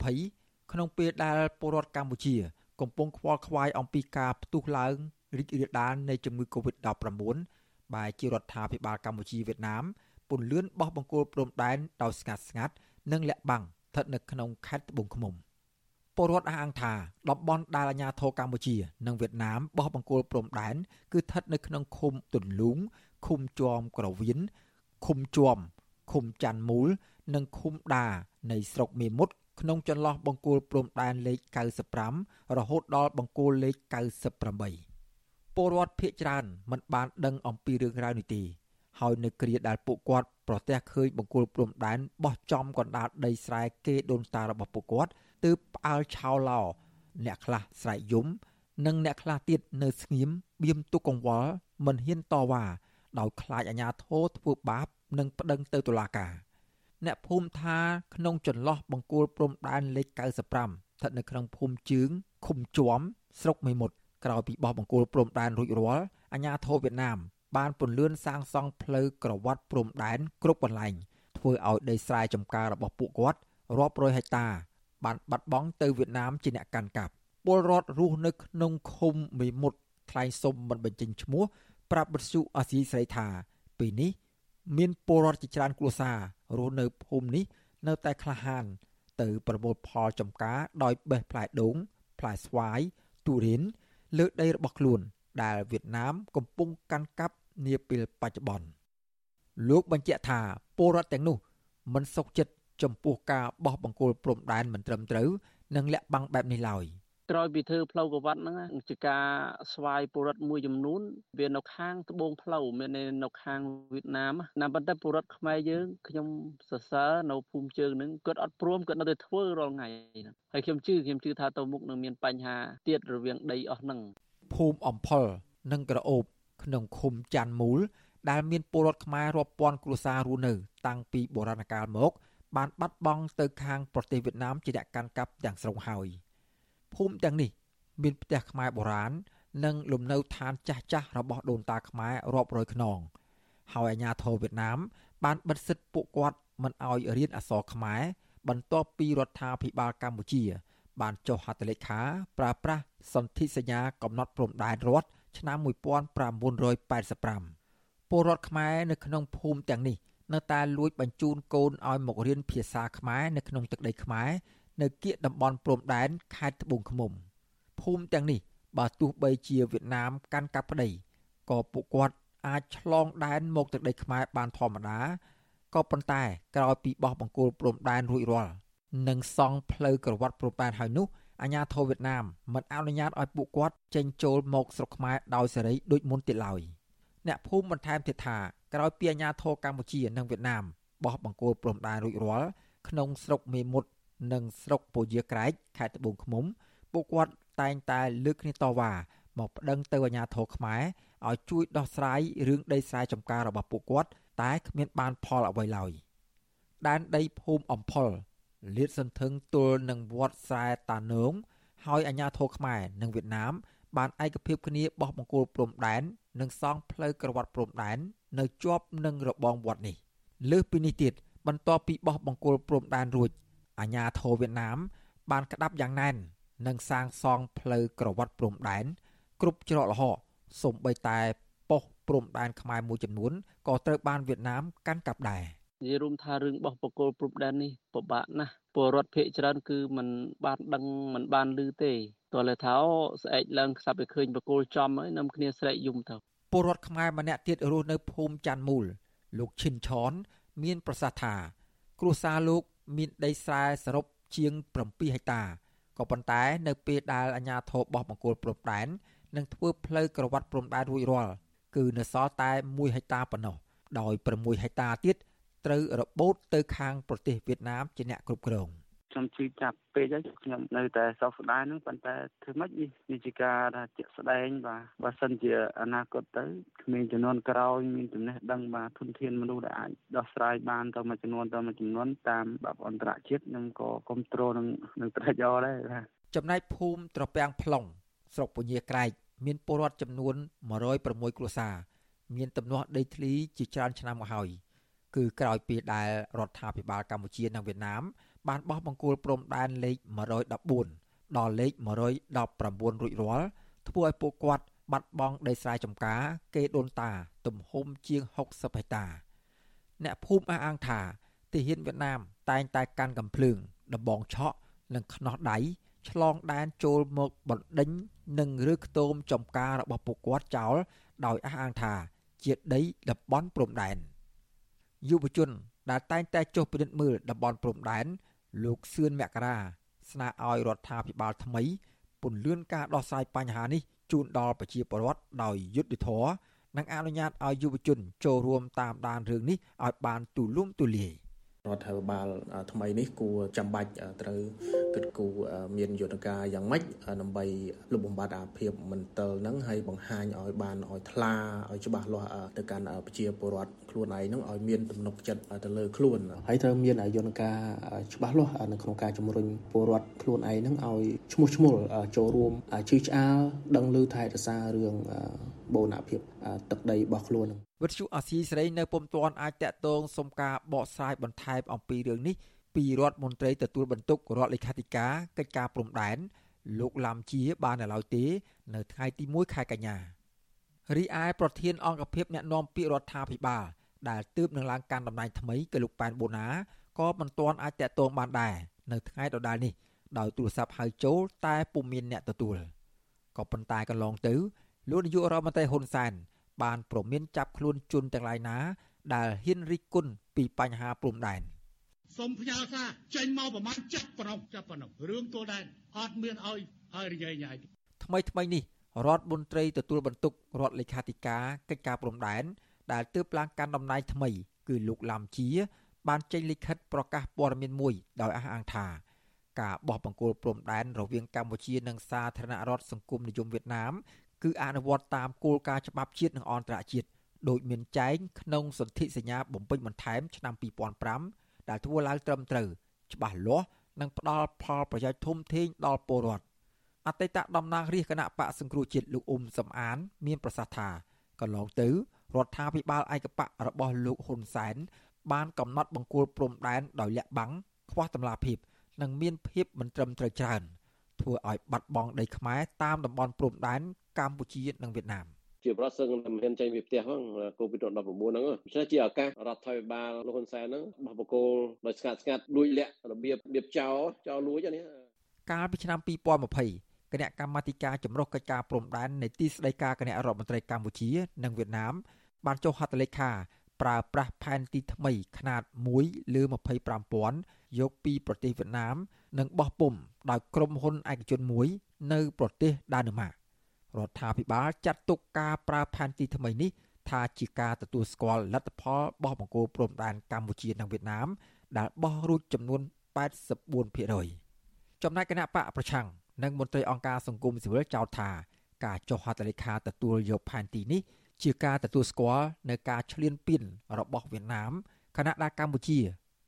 2020ក្នុងពេលដែលពលរដ្ឋកម្ពុជា កំពុងខ្វល់ខ្វាយអំពីការផ្ទុះឡើង រីករាលដាលនៃជំងឺ Covid-19 បែជារដ្ឋាភិបាលកម្ពុជាវៀតណាមពន្លឿនបោះបង្គោលព្រំដែនដោយស្ងាត់ស្ងាត់និងលាក់បាំងស្ថិតនៅក្នុងខេត្តត្បូងឃ្មុំពលរដ្ឋអះអាងថាតំបន់ដែលអាជ្ញាធរកម្ពុជា និងវៀតណាមបោះបង្គោលព្រំដែនគឺស្ថិតនៅក្នុងឃុំទុនលូងឃុំជាំក្រវៀនឃុំជាំឃុំច័ន្ទមូល និងឃុំដានៃស្រុកមេមត់ក្នុងចន្លោះបង្គោលព្រំដែនលេខ95រហូតដល់បង្គោលលេខ98 ពលរដ្ឋភៀកច្រើនមិនបានដឹងអំពីរឿងរ៉ាវនេះទេហើយនៅគ្រាដែលពួកគាត់ប្រទះឃើញបង្គោលព្រំដែនបោះចំកណ្ដាលដីស្រែគេដូនតារបស់ពួកគាត់ទើបផ្អើលឆោឡោអ្នកខ្លះស្រែកយំ និងអ្នកខ្លះទៀតនៅស្ងៀមបៀមទុកកង្វល់មិនហ៊ានតវ៉ាដោយខ្លាចអាជ្ញាធរធ្វើបាប និងប្តឹងទៅតុលាការអ្នកភូមិថាក្នុងចន្លោះបង្គោលព្រំដែនលេខ95ស្ថិតនៅក្នុងភូមិជើងឃុំជាំស្រុកមេមត់ ក្រោយពីបោះបង្គោលព្រំដែនរួចរាល់អាជ្ញាធរវៀតណាមបានពន្លឿនសាងសង់ផ្លូវក្រវ៉ាត់ព្រំដែនគ្រប់កន្លែងធ្វើឲ្យដីស្រែចម្ការរបស់ពួកគាត់រាប់រយហិកតា បានបាត់បង់ទៅវៀតណាមជាអ្នកកាន់កាប់ពលរដ្ឋរស់នៅក្នុងឃុំមេមត់ថ្លែងសុំមិនបញ្ចេញឈ្មោះប្រាប់បទសុអាស៊ីស្រីថាពេលនេះ មានពលរដ្ឋជាច្រើនគ្រួសាររស់នៅភូមិនេះនៅតែក្លាហាន ទៅប្រមូលផលចំការដោយបេះផ្លែដូងផ្លែស្វាយទុរេន លើដីរបស់ខ្លួន ដែលវៀតណាមកំពុងកាន់កាប់នាពេលបច្ចុប្បន្នលោកបញ្ជាក់ថាពលរដ្ឋទាំងនោះមិនសុខចិត្តចំពោះការបោះបង្គោលព្រំដែនមិនត្រឹមត្រូវ និងលាក់បាំងបែបនេះឡើយ។ ក្រោយពីធ្វើផ្លូវកវ៉ាត់ហ្នឹងជាការស្វ័យពលរដ្ឋមួយចំនួន វានៅខាងត្បូងផ្លូវមាននៅខាងវៀតណាមណាប៉ុន្តែពលរដ្ឋខ្មែរយើងខ្ញុំសរសើរនៅភូមិជើងហ្នឹងគាត់អត់ព្រមគាត់នៅតែធ្វើរាល់ថ្ងៃហ្នឹងហើយខ្ញុំជឿខ្ញុំជឿថាទៅមុខនឹងមានបញ្ហាទៀតរវាងដីអស់ហ្នឹងភូមិអំផលនិងក្រអូបក្នុងឃុំច័ន្ទមូល ដែលមានពលរដ្ឋខ្មែររាប់ពាន់គ្រួសាររស់នៅ តាំងពីបុរាណកាលមក បានបាត់បង់ទៅខាងប្រទេសវៀតណាមជាអ្នកកាន់កាប់ទាំងស្រុងហើយ។ ភូមិទាំងនេះ មានផ្ទះខ្មែរបុរាណនិងលំនៅឋានចាស់ចាស់របស់ដូនតាខ្មែររាប់រយខ្នងហើយអាជ្ញាធរវៀតណាម បានបិទសិទ្ធិពួកគាត់មិនឲ្យរៀនអក្សរខ្មែរបន្ទាប់ពីរដ្ឋាភិបាលកម្ពុជា បានចុះហត្ថលេខាប្រើប្រាស់សន្ធិសញ្ញាកំណត់ព្រំដែនរដ្ឋឆ្នាំ1985ពលរដ្ឋខ្មែរនៅក្នុងភូមិទាំងនេះនៅតែលួចបញ្ជូនកូនឲ្យមករៀនភាសាខ្មែរនៅក្នុងទឹកដីខ្មែរ នៅគៀកតំបន់ព្រំដែនខេត្តត្បូងឃ្មុំភូមិទាំងនេះបើទោះបីជាវៀតណាមកាន់កាប់ប្តីក៏ពួកគាត់អាចឆ្លងដែនមកទឹកដីខ្មែរបានធម្មតាក៏ប៉ុន្តែក្រោយពីបោះបង្គោលព្រំដែនរួចរាល់និងសង់ផ្លូវក្រវ៉ាត់ព្រំដែនហើយនោះអាញាធរវៀតណាមមិនអនុញ្ញាតឲ្យពួកគាត់ចេញចូលមកស្រុកខ្មែរដោយសេរីដូចមុនទៀតឡើយអ្នកភូមិបន្ថែមទៀតថាក្រោយពីអាញាធរកម្ពុជានិងវៀតណាមបោះបង្គោលព្រំដែនរួចរាល់ក្នុងស្រុកមេមត់ និងស្រុកពជាក្រែកខេត្តត្បូងឃ្មុំពួកគាត់តែងតែលើកគ្នាតវ៉ាមកប្តឹងទៅអាជ្ញាធរខ្មែរឲ្យជួយដោះស្រាយរឿងដីស្រែចម្ការរបស់ពួកគាត់តែគ្មានបានផលអ្វីឡើយដែនដីភូមិអំផលលាតសន្ធឹងទល់នឹងវត្តស្រែតានងហើយអាជ្ញាធរខ្មែរនិងវៀតណាមបានឯកភាពគ្នាបោះបង្គោលព្រំដែននិងសង់ផ្លូវក្រវ៉ាត់ព្រំដែននៅជាប់នឹងរបងវត្តនេះលើសពីនេះទៀតបន្ទាប់ពីបោះបង្គោលព្រំដែនរួច អាញាធរវៀតណាម បានក្តាប់យ៉ាងណែននិងសាងសង់ផ្លូវក្រវ៉ាត់ព្រំដែនគ្រប់ច្រកល្ហកសូម្បីតែប៉ុស្តិ៍ព្រំដែនខ្មែរមួយចំនួនក៏ត្រូវបានវៀតណាមកាន់កាប់ដែរនិយាយរួមថារឿងបោះបកគលព្រំដែននេះពិបាកណាស់ពលរដ្ឋភ័យច្រើនគឺมันបានដឹងมันបានឮទេតើលើថាស្អែកឡើងខ្សាប់ឲ្យឃើញបកគលចំហើយនាំគ្នាស្រែកយំទៅពលរដ្ឋខ្មែរម្នាក់ទៀតរស់នៅភូមិច័ន្ទមូល លោកឈិនឆនមានប្រសាសន៍ថាគ្រួសារលោក មានដីស្រែសរុបជាង7ហិកតាក៏ប៉ុន្តែនៅពេលដែលអាជ្ញាធរបោះបង្គោលព្រំដែននិងធ្វើផ្លូវក្រវ៉ាត់ព្រំដែនរួចរាល់គឺនៅសល់តែ1ហិកតាប៉ុណ្ណោះដោយ6ហិកតាទៀតត្រូវរបូតទៅខាងប្រទេសវៀតណាមជាអ្នកគ្រប់គ្រង។ ខ្ញុំជឿចាប់ពេកហើយខ្ញុំនៅតែសោកស្ដាយហ្នឹងប៉ុន្តែធ្វើម៉េចនេះវាជាការថាជាក់ស្ដែងបាទបើសិនជាអនាគតទៅក្មេងចំនួនក្រោយមានចំណេះដឹងបាទធនធានមនុស្សដែលអាចដោះស្រាយបានទៅមួយចំនួនទៅមួយចំនួនតាមបែបអន្តរជាតិនឹងក៏គ្រប់គ្រងនឹងនឹងត្រេកអរដែរបាទចំណែកភូមិត្រពាំង plong ស្រុកពញាក្រែកមានពលរដ្ឋចំនួន106គ្រួសារមានទំនាស់ដីធ្លីជាច្រើនឆ្នាំមកហើយគឺក្រោយពីដែលរដ្ឋាភិបាលកម្ពុជានិងវៀតណាម បានបោះបង្គោលព្រំដែនលេខ114ដល់លេខ119រួចរាល់ធ្វើឲ្យពួកគាត់បាត់បង់ដីស្រែចម្ការ គេដូនតា ទំហំជាង60ហិកតា អ្នកភូមិអះអាងថាទាហានវៀតណាមតែងតែកាន់កំភ្លើងដំបងឆក់និងខ្នោះដៃឆ្លងដែនចូលមកបណ្ដេញនិងឬខ្ទមចំការរបស់ពួកគាត់ចោលដោយអះអាងថាជាដីតំបន់ព្រំដែនយុវជនដែលតែងតែចុះពិនិត្យមើលតំបន់ព្រំដែន លោកសឿនមករាស្នើឲ្យរដ្ឋាភិបាលថ្មីពន្លឿនការដោះស្រាយបញ្ហានេះជូនដល់ប្រជាពលរដ្ឋដោយយុត្តិធម៌និងអនុញ្ញាតឲ្យយុវជនចូលរួមតាមដានរឿងនេះឲ្យបានទូលំទូលាយ រដ្ឋាភិបាលថ្មីនេះគួរចាំបាច់ត្រូវគិតគូរមានយន្តការយ៉ាងម៉េចដើម្បីលុបបំបាត់អាភាពមន្ទិលហ្នឹងហើយបង្ហាញឲ្យបានឲ្យថ្លាឲ្យច្បាស់លាស់ទៅកាន់ប្រជាពលរដ្ឋខ្លួនឯងហ្នឹងឲ្យមានទំនុកចិត្តទៅលើខ្លួនហើយត្រូវមានយន្តការច្បាស់លាស់នៅក្នុងការជំរុញពលរដ្ឋខ្លួនឯងហ្នឹងឲ្យឈ្មោះឈ្មោះចូលរួមជឿឆ្អាលដឹងឮថែរក្សារឿងបូរណភាពទឹកដីរបស់ខ្លួន វិទ្យុអាស៊ីសេរីនៅពុំទាន់អាចតាក់ទងសុំការបកស្រាយបន្ថែមអំពីរឿងនេះពីរដ្ឋមន្ត្រីទទួលបន្ទុករដ្ឋលេខាធិការកិច្ចការព្រំដែនលោកឡាំជាបាននៅឡើយទេ នៅថ្ងៃទី1ខែកញ្ញារីឯប្រធានអង្គភិបអ្នកណែនាំពាក្យរដ្ឋាភិបាលដែលទើបនឹងឡើងកាន់តំណែងថ្មីគឺលោកប៉ែនបូណាក៏មិនទាន់អាចតាក់ទងបានដែរនៅថ្ងៃដដែលនេះដោយទូរស័ព្ទហៅចូលតែពុំមានអ្នកទទួលក៏ប៉ុន្តែកន្លងទៅលោកនាយករដ្ឋមន្ត្រីហ៊ុនសែន បានប្រមានចាប់ខ្លួនជនទាំងឡាយណា ដែលហ៊ានរិះគន់ពីបញ្ហាព្រំដែនសូមផ្ញើសារចេញមកប្រមាណចាប់ប្រងចាប់ប្រងរឿងទួលដែនអត់មានឲ្យឲ្យរយែងញ៉ៃថ្មីថ្មីនេះរដ្ឋមន្ត្រីទទួលបន្ទុករដ្ឋលេខាធិការកិច្ចការព្រំដែនដែលទើបឡើងកាន់តំណែងថ្មី គឺលោកឡាំជា បានចេញលិខិតប្រកាសព័ត៌មានមួយដោយអះអាងថាការបោះបង្គោលព្រំដែនរវាងកម្ពុជានិងសាធារណរដ្ឋសង្គមនិយមវៀតណាម គឺអនុវត្តតាមគោលការណ៍ច្បាប់ជាតិនិងអន្តរជាតិដោយមានចែងក្នុងសន្ធិសញ្ញាបំពេញបន្ថែមឆ្នាំ2005ដែលធ្វើឡើងត្រឹមត្រូវច្បាស់លាស់និងផ្ដល់ផលប្រយោជន៍ធំធេងដល់ពលរដ្ឋអតីតតំណាងរាជគណៈបកសង្គ្រោះជាតិលោកអ៊ុំសំអាន មានប្រសាសន៍ថាកន្លងទៅរដ្ឋាភិបាលឯកបករបស់លោកហ៊ុនសែនបានកំណត់បង្គោលព្រំដែនដោយលាក់បាំងខ្វះតម្លាភាពនិងមានភាពមិនត្រឹមត្រូវច្រើនធ្វើឲ្យបាត់បង់ដីខ្មែរតាមតំបន់ព្រំដែន កម្ពុជានិងវៀតណាមជាប្រសិនមិនហ៊ានចេញពីផ្ទះហ្នឹងកូវីដ19ហ្នឹងដូច្នេះជាឱកាសរដ្ឋាភិបាលលោកហ៊ុនសែនហ្នឹងបោះបកគោលដោយស្ងាត់ស្ងាត់លួចលាក់របៀបរបៀបចោលចោលលួចនេះកាលពីឆ្នាំ2020គណៈកម្មាធិការចម្រុះកិច្ចការព្រំដែននៃទីស្តីការគណៈរដ្ឋមន្ត្រីកម្ពុជានិងវៀតណាមបានចុះហត្ថលេខាប្រើប្រាស់ផែនទីថ្មីຂະຫນາດ1លើ25000យកពីប្រទេសវៀតណាម និងបោះពុំដោយក្រុមហ៊ុនឯកជនមួយ នៅប្រទេសដាណឺម៉ាក រដ្ឋាភិបាលចាត់ទុកការប្រើផែនទីថ្មីនេះថាជាការទទួលស្គាល់លទ្ធផលបោះបង្គោលព្រំដែនកម្ពុជានិងវៀតណាម ដែលបោះរួចចំនួន84%ចំណែកគណៈបកប្រឆាំងនិងមន្ត្រីអង្គការសង្គមស៊ីវិលចោទថា ការចុះហត្ថលេខាទទួលយកផែនទីនេះជាការទទួលស្គាល់នៅការឈ្លានពានរបស់វៀតណាមខណៈដែលកម្ពុជា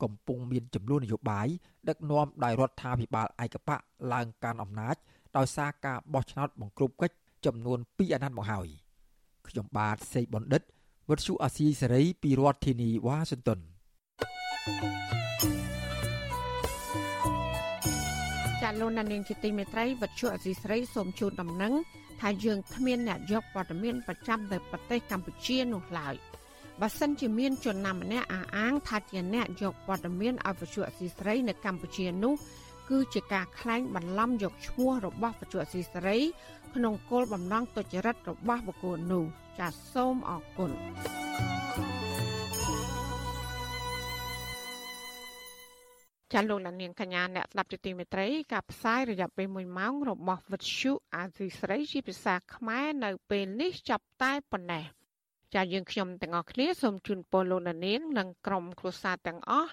កំពុងមានចំនួននយោបាយដឹកនាំដោយរដ្ឋាភិបាលឯកបកឡើងកាន់អំណាចដោយសារការបោះឆ្នោតបង្ក្រប់កិច្ច ចំនួន2អាណត្តិមកហើយខ្ញុំបាទសេកបណ្ឌិតវុទ្ធុអាស៊ីសេរីពីរដ្ឋធានីវ៉ាស៊ីនតោនចាលោកនាងជាទីមេត្រីវុទ្ធុអាស៊ីសេរីសូមជូនដំណឹងថាយើងគ្មានអ្នកយកព័ត៌មានប្រចាំនៅប្រទេសកម្ពុជានោះឡើយបើសិនជាមានជនណាម្នាក់អះអាងថាជាអ្នកយកព័ត៌មានឲ្យវិទ្យុអសីស្រីនៅកម្ពុជានោះ គឺជាការក្លែងបន្លំយកឈ្មោះរបស់វិទ្យុអសីស្រី ក្នុងគោលបំណងទុច្ចរិតរបស់បុគ្គលនោះចាសសូមអរគុណចាលោកលានកញ្ញាអ្នកស្ដាប់ជាទីមេត្រីការផ្សាយរយៈពេល1ម៉ោងរបស់វិទ្យុអាស៊ីស្រីជាភាសាខ្មែរនៅពេលនេះចាប់តែប៉ុណ្ណេះចាយើងខ្ញុំទាំងអស់គ្នាសូមជូនពរលោកលាននិងក្រុមគ្រួសារទាំងអស់